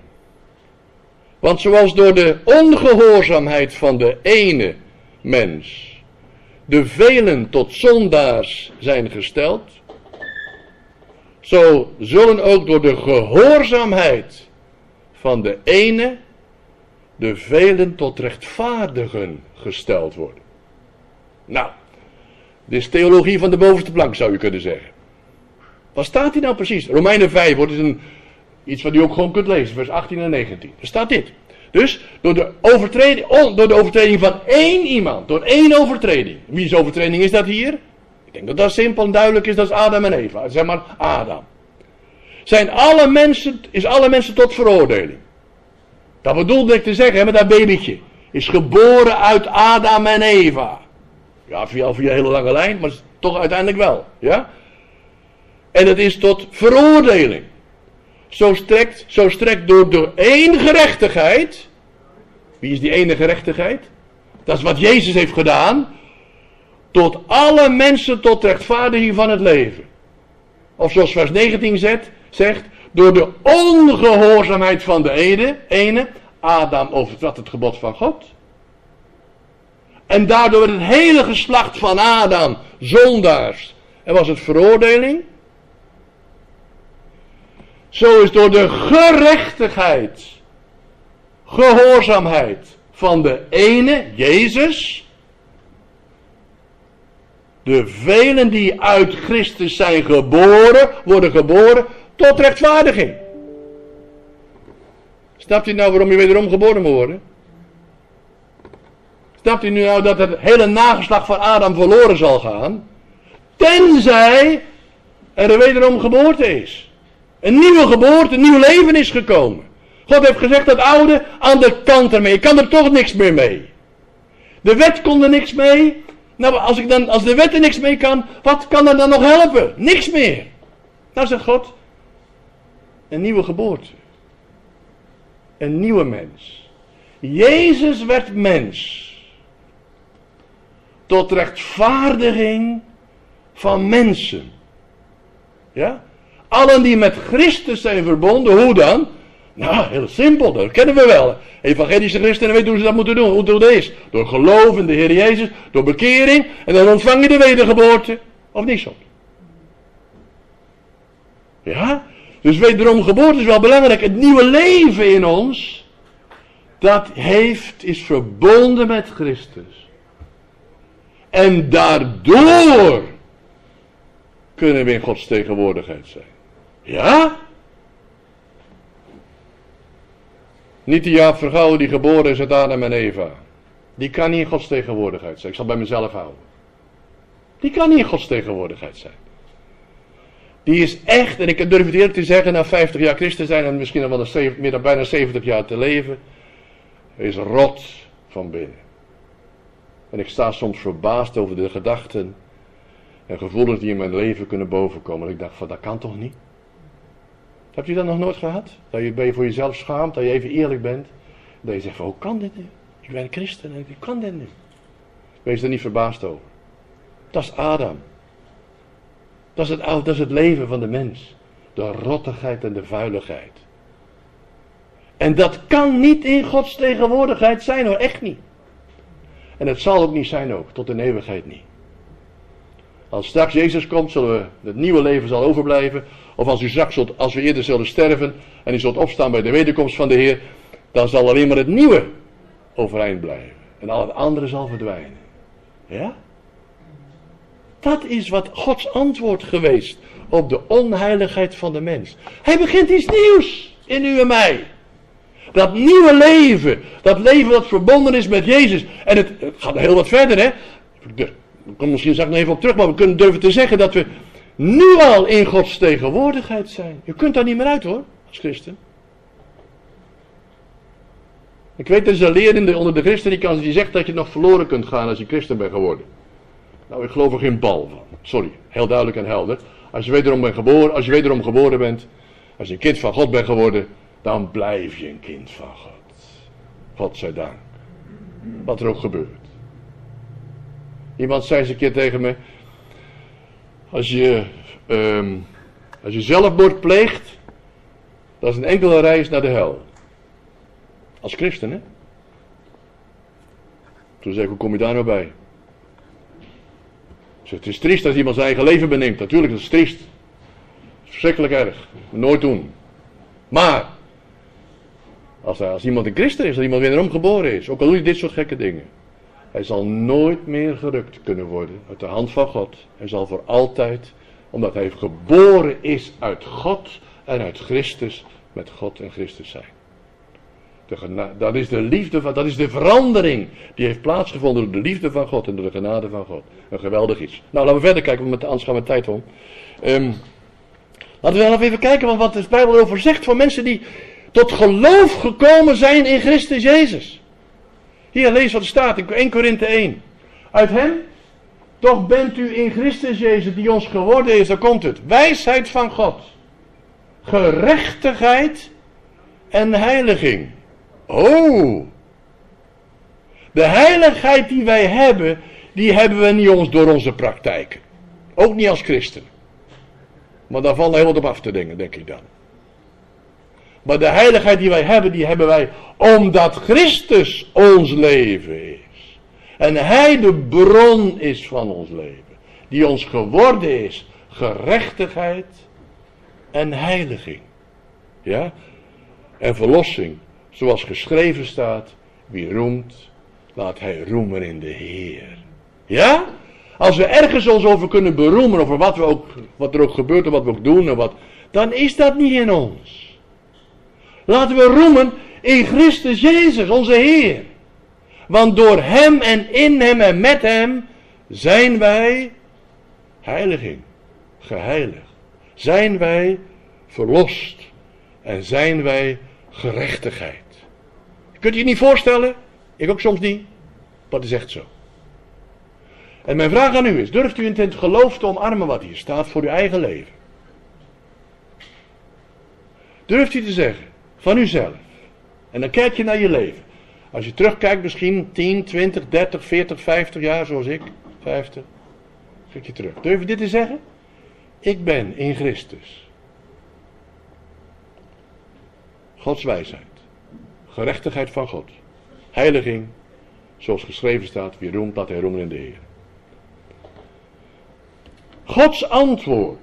Want zoals door de ongehoorzaamheid van de ene mens de velen tot zondaars zijn gesteld, zo zullen ook door de gehoorzaamheid van de ene de velen tot rechtvaardigen gesteld worden. Nou, dit is theologie van de bovenste plank zou je kunnen zeggen. Wat staat hier nou precies? Romeinen 5 wordt een, iets wat u ook gewoon kunt lezen, vers 18 en 19. Er staat dit. Dus door de, overtreding, door de overtreding van één iemand, door één overtreding. Wie's overtreding is dat hier? Ik denk dat dat simpel en duidelijk is, dat is Adam en Eva. Zeg maar Adam. Zijn alle mensen, is alle mensen tot veroordeling. Dat bedoelde ik te zeggen met dat babytje. Is geboren uit Adam en Eva. Ja, via, via een hele lange lijn, maar toch uiteindelijk wel. Ja? En het is tot veroordeling. Zo strekt, zo strekt door, door één gerechtigheid. Wie is die ene gerechtigheid? Dat is wat Jezus heeft gedaan. Tot alle mensen tot rechtvaardiging van het leven. Of zoals vers 19 zegt, zegt door de ongehoorzaamheid van de ene, ene Adam overtrad het gebod van God. En daardoor werd het hele geslacht van Adam zondaars. En was het veroordeling. Zo is door de gerechtigheid, gehoorzaamheid van de ene, Jezus, de velen die uit Christus zijn geboren, worden geboren tot rechtvaardiging. Snapt u nou waarom je wederom geboren moet worden? Snapt u nu nou dat het hele nageslag van Adam verloren zal gaan? Tenzij er wederom geboorte is. Een nieuwe geboorte, een nieuw leven is gekomen. God heeft gezegd dat oude aan de kant ermee. Ik kan er toch niks meer mee. De wet kon er niks mee. Nou, als, ik dan, als de wet er niks mee kan, wat kan er dan nog helpen? Niks meer. Nou zegt God, een nieuwe geboorte. Een nieuwe mens. Jezus werd mens. Tot rechtvaardiging van mensen. Ja? Allen die met Christus zijn verbonden, hoe dan? Nou, heel simpel, dat kennen we wel. Evangelische christenen weten hoe ze dat moeten doen. Hoe dat? Door geloof in de Heer Jezus, door bekering, en dan ontvang je de wedergeboorte. Of niet zo? Ja? Dus wederom geboorte is wel belangrijk. Het nieuwe leven in ons, dat heeft, is verbonden met Christus. En daardoor kunnen we in Gods tegenwoordigheid zijn. Ja? Niet die Jaap Vergouwen die geboren is uit Adam en Eva. Die kan niet in Gods tegenwoordigheid zijn. Ik zal bij mezelf houden. Die kan niet in Gods tegenwoordigheid zijn. Die is echt, en ik durf het eerlijk te zeggen, na 50 jaar christen zijn en misschien al meer dan bijna 70 jaar te leven, is rot van binnen. En ik sta soms verbaasd over de gedachten en gevoelens die in mijn leven kunnen bovenkomen. En ik dacht van, dat kan toch niet? Heb je dat nog nooit gehad? Dat je, ben je voor jezelf schaamt, dat je even eerlijk bent. Dat je zegt van, hoe kan dit nu? Ik ben een christen en hoe kan dit nu? Wees er niet verbaasd over. Dat is Adam. Dat is, het, dat is het leven van de mens. De rottigheid en de vuiligheid. En dat kan niet in Gods tegenwoordigheid zijn hoor, echt niet. En het zal ook niet zijn ook, tot in eeuwigheid niet. Als straks Jezus komt, zullen we het nieuwe leven zal overblijven. Of als u straks zult, als we eerder zullen sterven en u zult opstaan bij de wederkomst van de Heer, dan zal alleen maar het nieuwe overeind blijven. En al het andere zal verdwijnen. Ja? Dat is wat Gods antwoord geweest op de onheiligheid van de mens. Hij begint iets nieuws in u en mij. Dat nieuwe leven, dat leven dat verbonden is met Jezus. En het, gaat heel wat verder, hè? Ik kom misschien straks nog even op terug, maar we kunnen durven te zeggen dat we nu al in Gods tegenwoordigheid zijn. Je kunt daar niet meer uit hoor, als christen. Ik weet, er is een leer in de, onder de christen die, kan, die zegt dat je nog verloren kunt gaan als je christen bent geworden. Nou, ik geloof er geen bal van. Sorry, heel duidelijk en helder. Als je wederom bent geboren, als je wederom geboren bent, als je een kind van God bent geworden, dan blijf je een kind van God. God zij dank. Wat er ook gebeurt. Iemand zei eens een keer tegen me, als je, ehm, als je zelfmoord pleegt, dat is een enkele reis naar de hel. Als christen, hè? Toen zei ik, hoe kom je daar nou bij? Zeg, het is triest als iemand zijn eigen leven beneemt. Natuurlijk, dat is triest. Verschrikkelijk erg. Nooit doen. Maar, als, hij, als iemand een christen is, als iemand wederom geboren is, ook al doe je dit soort gekke dingen. Hij zal nooit meer gerukt kunnen worden uit de hand van God. Hij zal voor altijd, omdat hij geboren is uit God en uit Christus, met God en Christus zijn. De dat is de liefde van, dat is de verandering die heeft plaatsgevonden door de liefde van God en door de genade van God. Een geweldig iets. Nou, laten we verder kijken, want met anders gaan we tijd om. Ehm, laten we wel even kijken wat de Bijbel erover zegt voor mensen die tot geloof gekomen zijn in Christus Jezus. Hier, lees wat er staat in 1 Korinthe 1. Uit hem, toch bent u in Christus Jezus die ons geworden is, daar komt het. Wijsheid van God. Gerechtigheid en heiliging. Oh. De heiligheid die wij hebben, die hebben we niet ons door onze praktijken. Ook niet als christen. Maar daar valt heel wat op af te dingen, denk ik dan. Maar de heiligheid die wij hebben, die hebben wij omdat Christus ons leven is. En Hij de bron is van ons leven. Die ons geworden is gerechtigheid en heiliging. Ja? En verlossing. Zoals geschreven staat, wie roemt, laat hij roemen in de Heer. Ja? Als we ergens ons over kunnen beroemen, over wat, we ook, wat er ook gebeurt en wat we ook doen, en wat, dan is dat niet in ons. Laten we roemen in Christus Jezus, onze Heer. Want door Hem en in Hem en met Hem zijn wij heiliging, geheiligd. Zijn wij verlost en zijn wij gerechtigheid. Kunt u je niet voorstellen? Ik ook soms niet. Dat is echt zo. En mijn vraag aan u is: durft u in het geloof te omarmen wat hier staat voor uw eigen leven? Durft u te zeggen van uzelf? En dan kijk je naar je leven. Als je terugkijkt, misschien 10, 20, 30, 40, 50 jaar, zoals ik, 50. Kijk je terug. Durf je dit te zeggen? Ik ben in Christus. Gods wijsheid. Gerechtigheid van God. Heiliging. Zoals geschreven staat, wie roemt, laat hij roemen in de Heer. Gods antwoord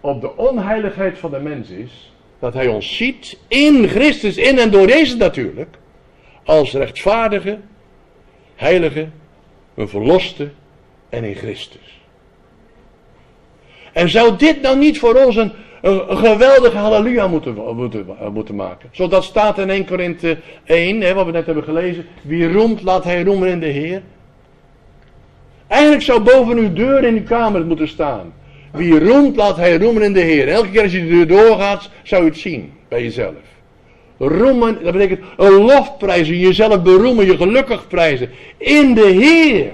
op de onheiligheid van de mens is dat hij ons ziet in Christus, in en door Jezus natuurlijk, als rechtvaardige, heilige, een verloste en in Christus. En zou dit nou niet voor ons een, een, een geweldige halleluja moeten, moeten, moeten maken? Zodat staat in 1 Korinthe 1, hè, wat we net hebben gelezen, wie roemt, laat hij roemen in de Heer. Eigenlijk zou boven uw deur in uw kamer moeten staan. Wie roemt, laat hij roemen in de Heer. Elke keer als je de deur doorgaat, zou je het zien bij jezelf. Roemen, dat betekent een lofprijzen, jezelf beroemen, je gelukkig prijzen. In de Heer.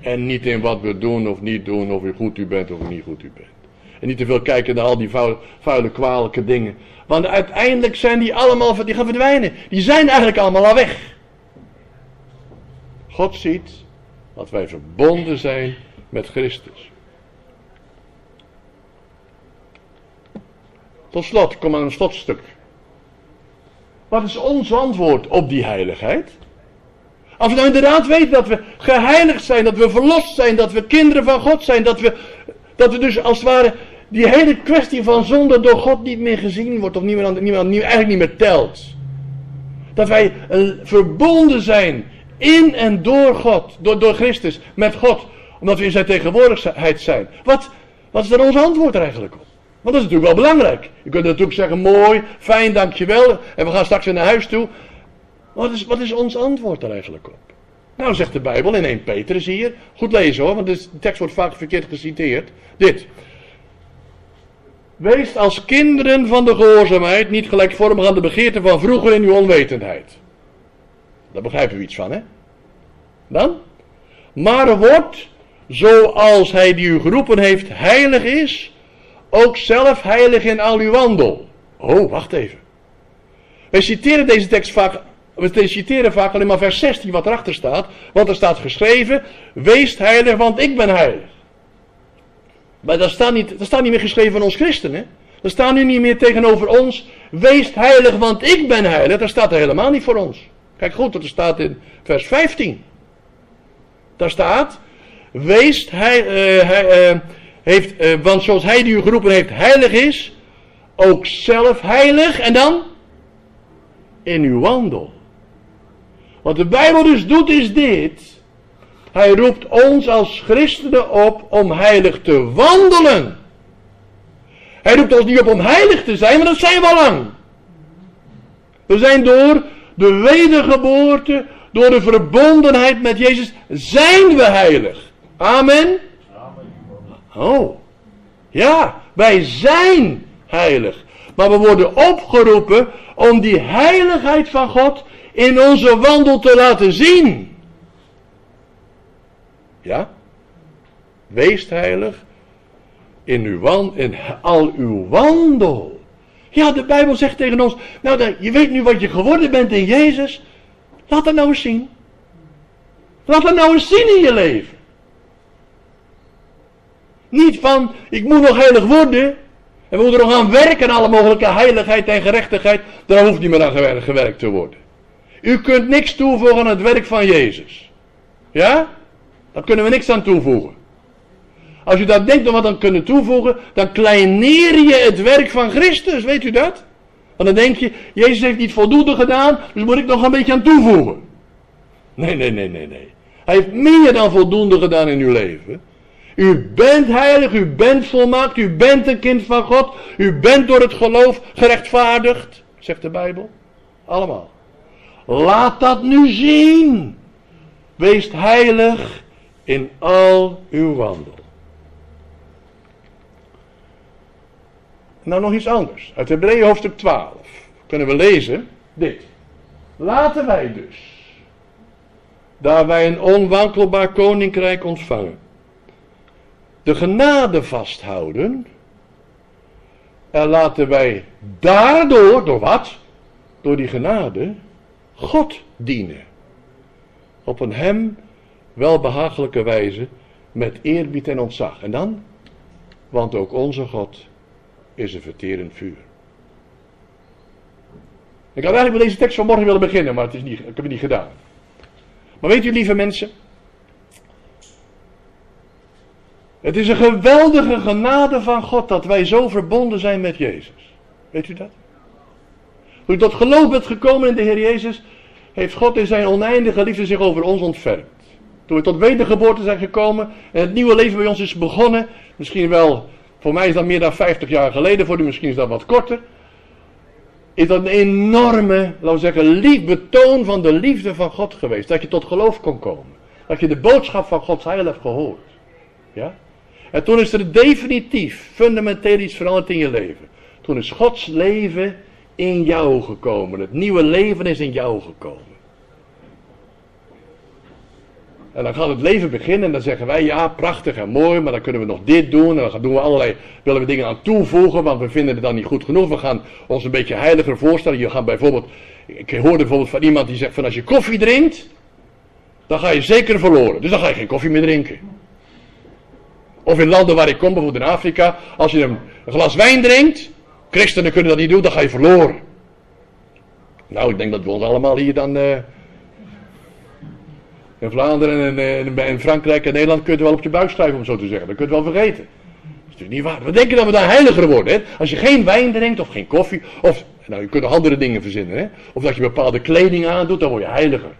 En niet in wat we doen of niet doen, of u goed u bent of niet goed u bent. En niet te veel kijken naar al die vuile, vuile kwalijke dingen. Want uiteindelijk zijn die allemaal, die gaan verdwijnen. Die zijn eigenlijk allemaal al weg. God ziet dat wij verbonden zijn met Christus. Tot slot, kom aan een slotstuk. Wat is ons antwoord op die heiligheid? Als we nou inderdaad weten dat we geheiligd zijn, dat we verlost zijn, dat we kinderen van God zijn, dat we, dat we dus als het ware die hele kwestie van zonde door God niet meer gezien wordt of niet meer, eigenlijk niet meer telt. Dat wij uh, verbonden zijn in en door God, door, door Christus, met God, omdat we in zijn tegenwoordigheid zijn. Wat, wat is dan ons antwoord er eigenlijk op? Want dat is natuurlijk wel belangrijk. Je kunt natuurlijk zeggen, mooi, fijn, dankjewel. En we gaan straks weer naar huis toe. Wat is, wat is ons antwoord er eigenlijk op? Nou zegt de Bijbel in 1 Petrus hier. Goed lezen hoor, want de tekst wordt vaak verkeerd geciteerd. Dit. Wees als kinderen van de gehoorzaamheid niet gelijkvormig aan de begeerten van vroeger in uw onwetendheid. Daar begrijpen we iets van, hè? Dan? Maar wordt, zoals hij die u geroepen heeft, heilig is, ook zelf heilig in al uw wandel. Oh, wacht even. Wij citeren deze tekst vaak, we citeren vaak alleen maar vers 16 wat erachter staat, want er staat geschreven, wees heilig, want ik ben heilig. Maar dat staat niet, dat staat niet meer geschreven van ons christenen. Er staat nu niet meer tegenover ons, wees heilig, want ik ben heilig. Dat staat er helemaal niet voor ons. Kijk goed, dat staat in vers 15. Daar staat, wees hij, hij uh, heeft, uh, want zoals hij die u geroepen heeft heilig is, ook zelf heilig en dan in uw wandel. Wat de Bijbel dus doet is dit. Hij roept ons als christenen op om heilig te wandelen. Hij roept ons niet op om heilig te zijn, want dat zijn we al lang. We zijn door de wedergeboorte, door de verbondenheid met Jezus, zijn we heilig. Amen. Oh, ja, wij zijn heilig. Maar we worden opgeroepen om die heiligheid van God in onze wandel te laten zien. Ja? Wees heilig in, uw wand, in al uw wandel. Ja, de Bijbel zegt tegen ons, nou je weet nu wat je geworden bent in Jezus. Laat dat nou eens zien. Laat dat nou eens zien in je leven. Niet van, ik moet nog heilig worden. En we moeten nog aan werken, alle mogelijke heiligheid en gerechtigheid. Daar hoeft niet meer aan gewerkt te worden. U kunt niks toevoegen aan het werk van Jezus. Ja? Daar kunnen we niks aan toevoegen. Als u dat denkt om wat aan kunnen toevoegen, dan kleineer je het werk van Christus, weet u dat? Want dan denk je, Jezus heeft niet voldoende gedaan, dus moet ik nog een beetje aan toevoegen. Nee, nee, nee, nee, nee. Hij heeft meer dan voldoende gedaan in uw leven. U bent heilig, u bent volmaakt, u bent een kind van God. U bent door het geloof gerechtvaardigd, zegt de Bijbel. Allemaal. Laat dat nu zien. Wees heilig in al uw wandel. Nou nog iets anders. Uit Hebreeën hoofdstuk 12 kunnen we lezen dit. Laten wij dus, daar wij een onwankelbaar koninkrijk ontvangen, de genade vasthouden. En laten wij daardoor, door wat? Door die genade, God dienen. Op een hem welbehagelijke wijze, met eerbied en ontzag. En dan? Want ook onze God is een verterend vuur. Ik had eigenlijk met deze tekst vanmorgen willen beginnen, maar het is niet, ik heb het niet gedaan. Maar weet u, lieve mensen, het is een geweldige genade van God dat wij zo verbonden zijn met Jezus. Weet u dat? Toen u tot geloof bent gekomen in de Heer Jezus, heeft God in zijn oneindige liefde zich over ons ontfermd. Toen we tot wedergeboorte zijn gekomen en het nieuwe leven bij ons is begonnen, misschien wel, voor mij is dat meer dan 50 jaar geleden, voor u misschien is dat wat korter, is dat een enorme, laten we zeggen, betoon van de liefde van God geweest. Dat je tot geloof kon komen. Dat je de boodschap van Gods heil hebt gehoord. Ja? En toen is er definitief, fundamenteel iets veranderd in je leven. Toen is Gods leven in jou gekomen. Het nieuwe leven is in jou gekomen. En dan gaat het leven beginnen en dan zeggen wij ja, prachtig en mooi, maar dan kunnen we nog dit doen. En dan doen we allerlei, willen we dingen aan toevoegen, want we vinden het dan niet goed genoeg. We gaan ons een beetje heiliger voorstellen. Je gaat bijvoorbeeld, ik hoorde bijvoorbeeld van iemand die zegt van als je koffie drinkt, dan ga je zeker verloren. Dus dan ga je geen koffie meer drinken. Of in landen waar ik kom, bijvoorbeeld in Afrika, als je een, een glas wijn drinkt, christenen kunnen dat niet doen, dan ga je verloren. Nou, ik denk dat we ons allemaal hier dan... eh, in Vlaanderen en, en, en Frankrijk en Nederland kun je het wel op je buik schrijven, om zo te zeggen. Dat kun je wel vergeten. Dat is natuurlijk niet waar. We denken dat we daar heiliger worden. Hè? Als je geen wijn drinkt of geen koffie. Of, nou, je kunt nog andere dingen verzinnen. Hè? Of dat je bepaalde kleding aandoet, dan word je heiliger.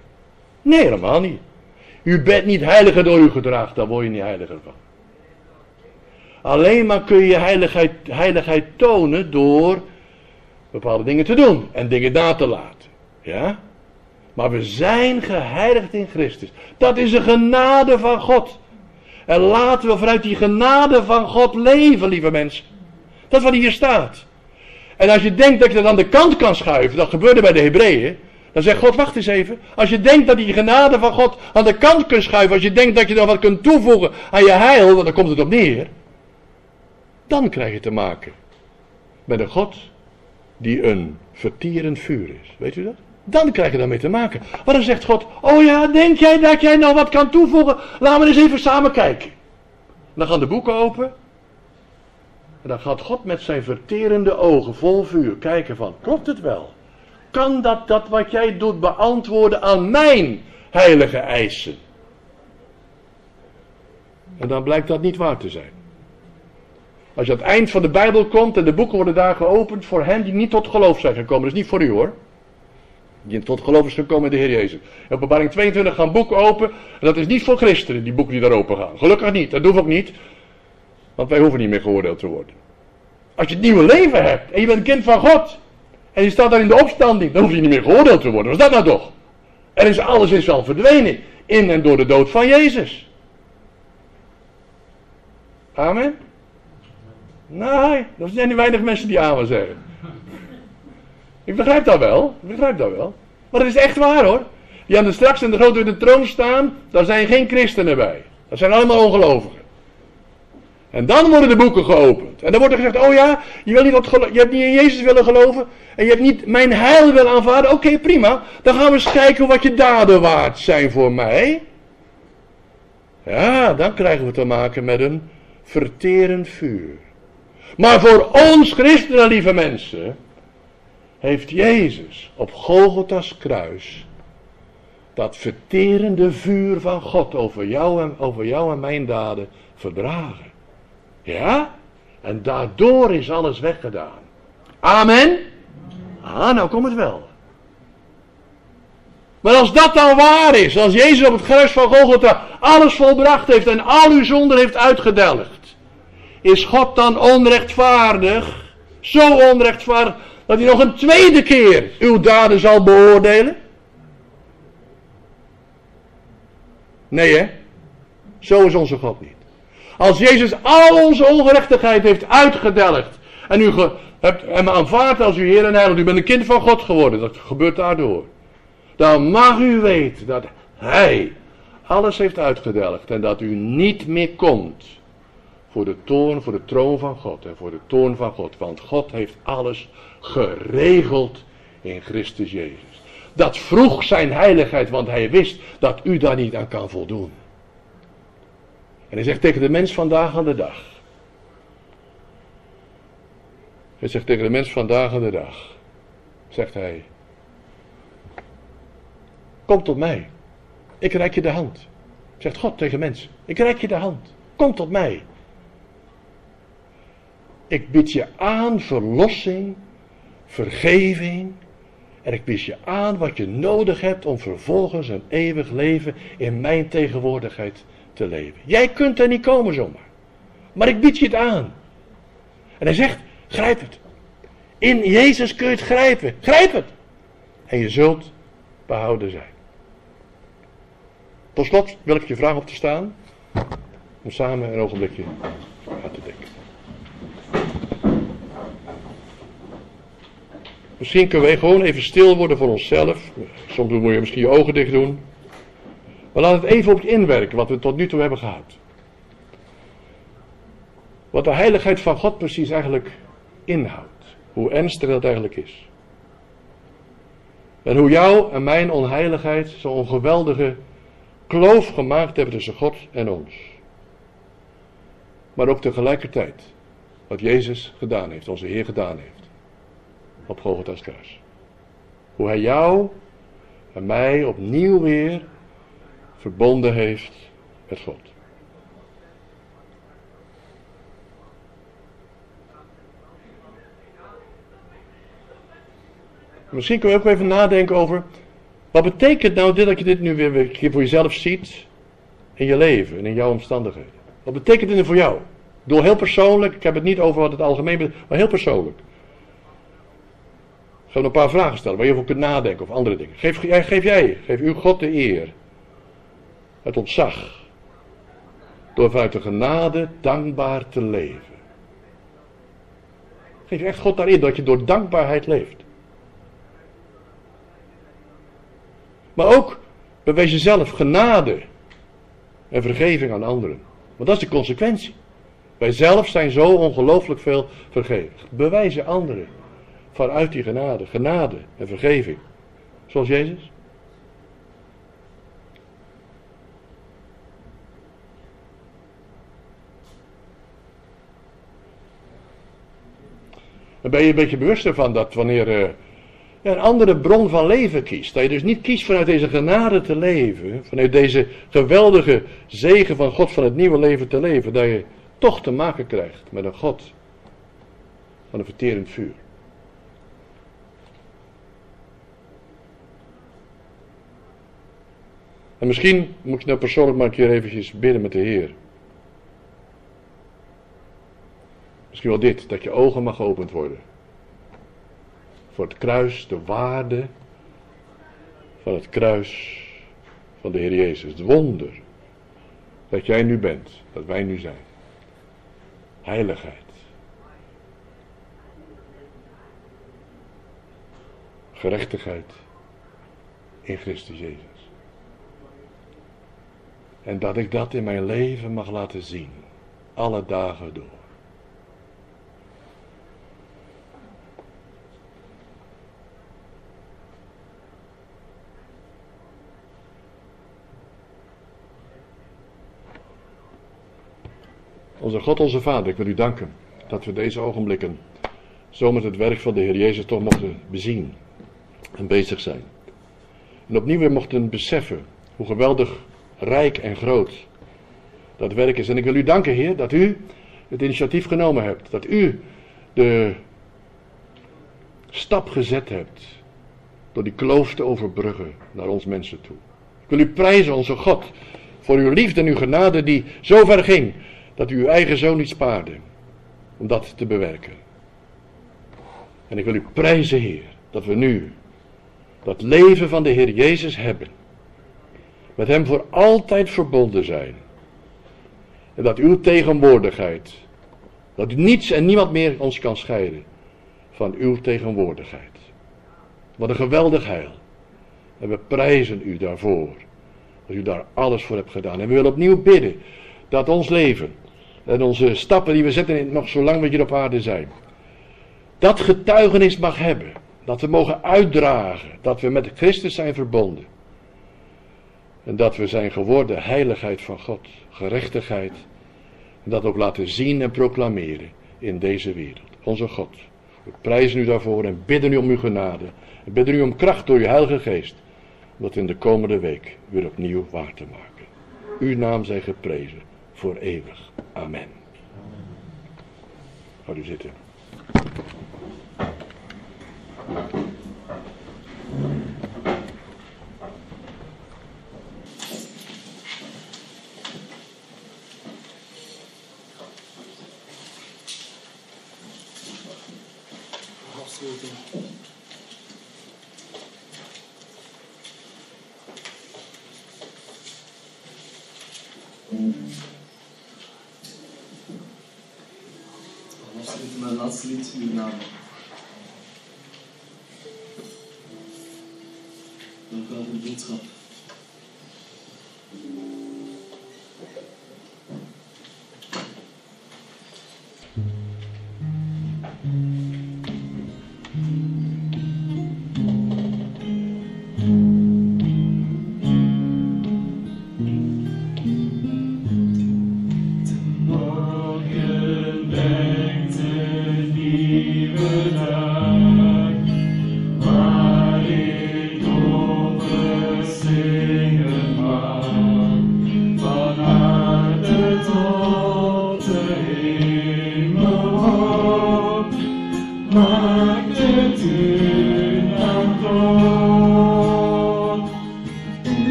Nee, helemaal niet. U bent niet heiliger door uw gedrag, daar word je niet heiliger van. Alleen maar kun je heiligheid, heiligheid tonen door bepaalde dingen te doen en dingen na te laten. Ja? Maar we zijn geheiligd in Christus. Dat is een genade van God. En laten we vanuit die genade van God leven, lieve mensen. Dat is wat hier staat. En als je denkt dat je dat aan de kant kan schuiven, dat gebeurde bij de Hebreeën. Dan zegt God, wacht eens even. Als je denkt dat die genade van God aan de kant kunt schuiven. Als je denkt dat je dan wat kunt toevoegen aan je heil. Dan komt het op neer. Dan krijg je te maken met een God die een vertierend vuur is. Weet u dat? Dan krijg je daarmee te maken. Maar dan zegt God: Oh ja, denk jij dat jij nou wat kan toevoegen? Laten we eens even samen kijken. Dan gaan de boeken open. En dan gaat God met zijn verterende ogen vol vuur kijken van: Klopt het wel? Kan dat dat wat jij doet beantwoorden aan mijn heilige eisen? En dan blijkt dat niet waar te zijn. Als je aan het eind van de Bijbel komt en de boeken worden daar geopend voor hen die niet tot geloof zijn gekomen. Dat is niet voor u hoor. Die tot geloof is gekomen in de Heer Jezus. In openbaring 22 gaan boeken open. En dat is niet voor christenen, die boeken die daar open gaan. Gelukkig niet, dat doen we ook niet. Want wij hoeven niet meer geoordeeld te worden. Als je het nieuwe leven hebt en je bent kind van God. En je staat daar in de opstanding, dan hoef je niet meer geoordeeld te worden. Wat is dat nou toch? Er is alles is al verdwenen. In en door de dood van Jezus. Amen. Nee, er zijn niet weinig mensen die amen zeggen. Ik begrijp dat wel, ik begrijp dat wel. Maar het is echt waar hoor. Die aan de straks in de grote witte troon staan, daar zijn geen christenen bij. Dat zijn allemaal ongelovigen. En dan worden de boeken geopend. En dan wordt er gezegd, oh ja, je, wil niet wat je hebt niet in Jezus willen geloven. En je hebt niet mijn heil willen aanvaarden. Oké, prima. Dan gaan we eens kijken wat je daden waard zijn voor mij. Ja, dan krijgen we te maken met een verterend vuur. Maar voor ons christenen, lieve mensen, heeft Jezus op Golgotha's kruis dat verterende vuur van God over jou en, over jou en mijn daden verdragen. Ja? En daardoor is alles weggedaan. Amen? Ah, nou komt het wel. Maar als dat dan waar is, als Jezus op het kruis van Golgotha alles volbracht heeft en al uw zonden heeft uitgedelgd, is God dan onrechtvaardig, zo onrechtvaardig, dat hij nog een tweede keer uw daden zal beoordelen? Nee hè? Zo is onze God niet. Als Jezus al onze ongerechtigheid heeft uitgedelgd en u hebt hem aanvaard als uw Heer en Heiland, u bent een kind van God geworden, dat gebeurt daardoor. Dan mag u weten dat Hij alles heeft uitgedelgd en dat u niet meer komt voor de toorn, voor de troon van God en voor de toorn van God. Want God heeft alles geregeld in Christus Jezus. Dat vroeg zijn heiligheid, want hij wist dat u daar niet aan kan voldoen. En hij zegt tegen de mens vandaag aan de dag. Hij zegt tegen de mens vandaag aan de dag. Zegt hij. Kom tot mij. Ik reik je de hand. Zegt God tegen mensen. Ik reik je de hand. Kom tot mij. Ik bied je aan verlossing, vergeving. En ik bied je aan wat je nodig hebt om vervolgens een eeuwig leven in mijn tegenwoordigheid te leven. Jij kunt er niet komen zomaar. Maar ik bied je het aan. En hij zegt, grijp het. In Jezus kun je het grijpen. Grijp het. En je zult behouden zijn. Tot slot wil ik je vragen op te staan. Om samen een ogenblikje aan te denken. Misschien kunnen we gewoon even stil worden voor onszelf. Soms moet je misschien je ogen dicht doen. Maar laat het even op je inwerken wat we tot nu toe hebben gehad. Wat de heiligheid van God precies eigenlijk inhoudt. Hoe ernstig dat eigenlijk is. En hoe jou en mijn onheiligheid zo'n geweldige kloof gemaakt hebben tussen God en ons. Maar ook tegelijkertijd wat Jezus gedaan heeft, onze Heer gedaan heeft. Op Golgotha's kruis. Hoe hij jou en mij opnieuw weer verbonden heeft met God. Misschien kun je ook even nadenken over. Wat betekent nou dit dat je dit nu weer voor jezelf ziet. In je leven en in jouw omstandigheden. Wat betekent dit voor jou? Ik bedoel heel persoonlijk. Ik heb het niet over wat het algemeen betekent. Maar heel persoonlijk. Ga een paar vragen stellen waar je over kunt nadenken of andere dingen. Geef, geef jij, geef uw God de eer. Het ontzag. Door vanuit de genade dankbaar te leven. Geef echt God daarin dat je door dankbaarheid leeft. Maar ook bewijs jezelf genade en vergeving aan anderen. Want dat is de consequentie. Wij zelf zijn zo ongelooflijk veel vergeven. Bewijzen anderen vanuit die genade, genade en vergeving. Zoals Jezus. Dan ben je een beetje bewust ervan dat wanneer uh, een andere bron van leven kiest. Dat je dus niet kiest vanuit deze genade te leven. Vanuit deze geweldige zegen van God van het nieuwe leven te leven. Dat je toch te maken krijgt met een God van een verterend vuur. En misschien moet je nou persoonlijk maar een keer eventjes bidden met de Heer. Misschien wel dit, dat je ogen mag geopend worden. Voor het kruis, de waarde van het kruis van de Heer Jezus. Het wonder dat jij nu bent, dat wij nu zijn. Heiligheid. Gerechtigheid in Christus Jezus. En dat ik dat in mijn leven mag laten zien. Alle dagen door. Onze God, onze Vader, ik wil u danken dat we deze ogenblikken zo met het werk van de Heer Jezus toch mochten bezien en bezig zijn. En opnieuw weer mochten beseffen hoe geweldig rijk en groot dat werk is. En ik wil u danken, Heer, dat u het initiatief genomen hebt. Dat u de stap gezet hebt door die kloof te overbruggen naar ons mensen toe. Ik wil u prijzen, onze God, voor uw liefde en uw genade die zo ver ging dat u uw eigen zoon niet spaarde om dat te bewerken. En ik wil u prijzen, Heer, dat we nu dat leven van de Heer Jezus hebben. Met Hem voor altijd verbonden zijn. En dat uw tegenwoordigheid, dat niets en niemand meer ons kan scheiden van uw tegenwoordigheid. Wat een geweldig heil. En we prijzen u daarvoor. Dat u daar alles voor hebt gedaan. En we willen opnieuw bidden dat ons leven en onze stappen die we zetten nog zolang we hier op aarde zijn. Dat getuigenis mag hebben. Dat we mogen uitdragen dat we met Christus zijn verbonden. En dat we zijn geworden heiligheid van God, gerechtigheid. En dat ook laten zien en proclameren in deze wereld. Onze God. We prijzen u daarvoor en bidden u om uw genade. En bidden u om kracht door uw Heilige Geest. Om dat in de komende week weer opnieuw waar te maken. Uw naam zij geprezen voor eeuwig. Amen. Ga u zitten. Afsluiten. We afsluiten met het laatste lied, uw naam.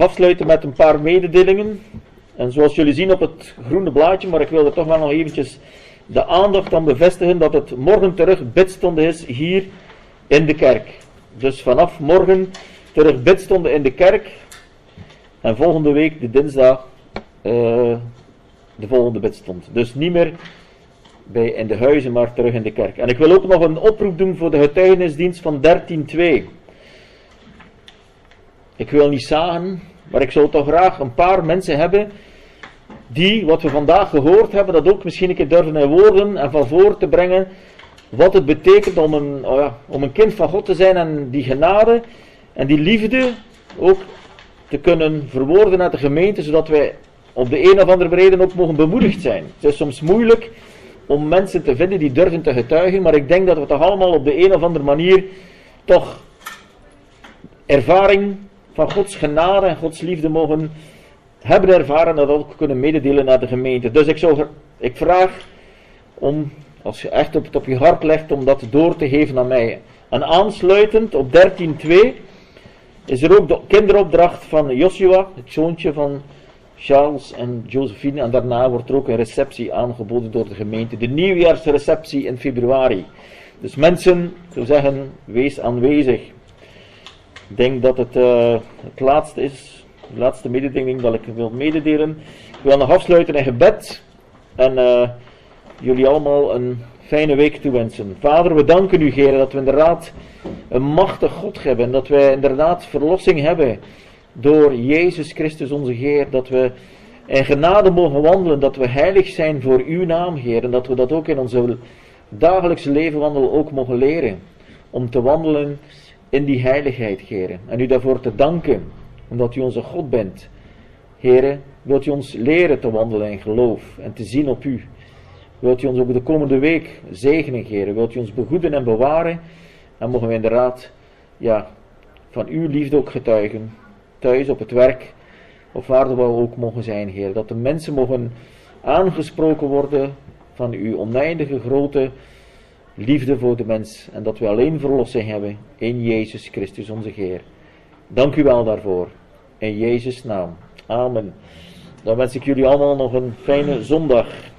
Afsluiten met een paar mededelingen. En zoals jullie zien op het groene blaadje, maar ik wil er toch wel nog eventjes de aandacht aan bevestigen dat het morgen terug bidstonde is hier in de kerk. Dus vanaf morgen terug bidstonde in de kerk. En volgende week, de dinsdag, eh, de volgende bidstond. Dus niet meer bij in de huizen, maar terug in de kerk. En ik wil ook nog een oproep doen voor de getuigenisdienst van 13.2. Ik wil niet zagen, maar ik zou toch graag een paar mensen hebben die wat we vandaag gehoord hebben, dat ook misschien een keer durven in woorden en van voor te brengen. Wat het betekent om een, oh ja, om een kind van God te zijn en die genade en die liefde ook te kunnen verwoorden naar de gemeente, zodat wij op de een of andere reden ook mogen bemoedigd zijn. Het is soms moeilijk om mensen te vinden die durven te getuigen, maar ik denk dat we toch allemaal op de een of andere manier toch ervaring van Gods genade en Gods liefde mogen hebben ervaren en dat ook kunnen mededelen naar de gemeente. Dus ik, ik vraag om, als je echt op het op je hart legt, om dat door te geven aan mij. En aansluitend op 13.2 is er ook de kinderopdracht van Joshua, het zoontje van Charles en Josephine. En daarna wordt er ook een receptie aangeboden door de gemeente. De nieuwjaarsreceptie in februari. Dus mensen, ik zeggen, wees aanwezig. Ik denk dat het uh, het laatste is, de laatste mededeling dat ik wil mededelen. Ik wil nog afsluiten in gebed. En uh, jullie allemaal een fijne week toewensen. Vader, we danken u, Heer, dat we inderdaad een machtig God hebben. En dat wij inderdaad verlossing hebben door Jezus Christus onze Heer. Dat we in genade mogen wandelen, dat we heilig zijn voor uw naam, Heer. En dat we dat ook in onze dagelijkse leven wandelen ook mogen leren. Om te wandelen in die heiligheid, Heer. En u daarvoor te danken, omdat u onze God bent. Heer, wilt u ons leren te wandelen in geloof en te zien op u. Wilt u ons ook de komende week zegenen, Heer. Wilt u ons begoeden en bewaren. En mogen we inderdaad ja, van uw liefde ook getuigen. Thuis, op het werk, of waar we ook mogen zijn, Heer. Dat de mensen mogen aangesproken worden van uw oneindige grote liefde voor de mens. En dat we alleen verlossing hebben in Jezus Christus onze Heer. Dank u wel daarvoor. In Jezus' naam. Amen. Dan wens ik jullie allemaal nog een fijne zondag.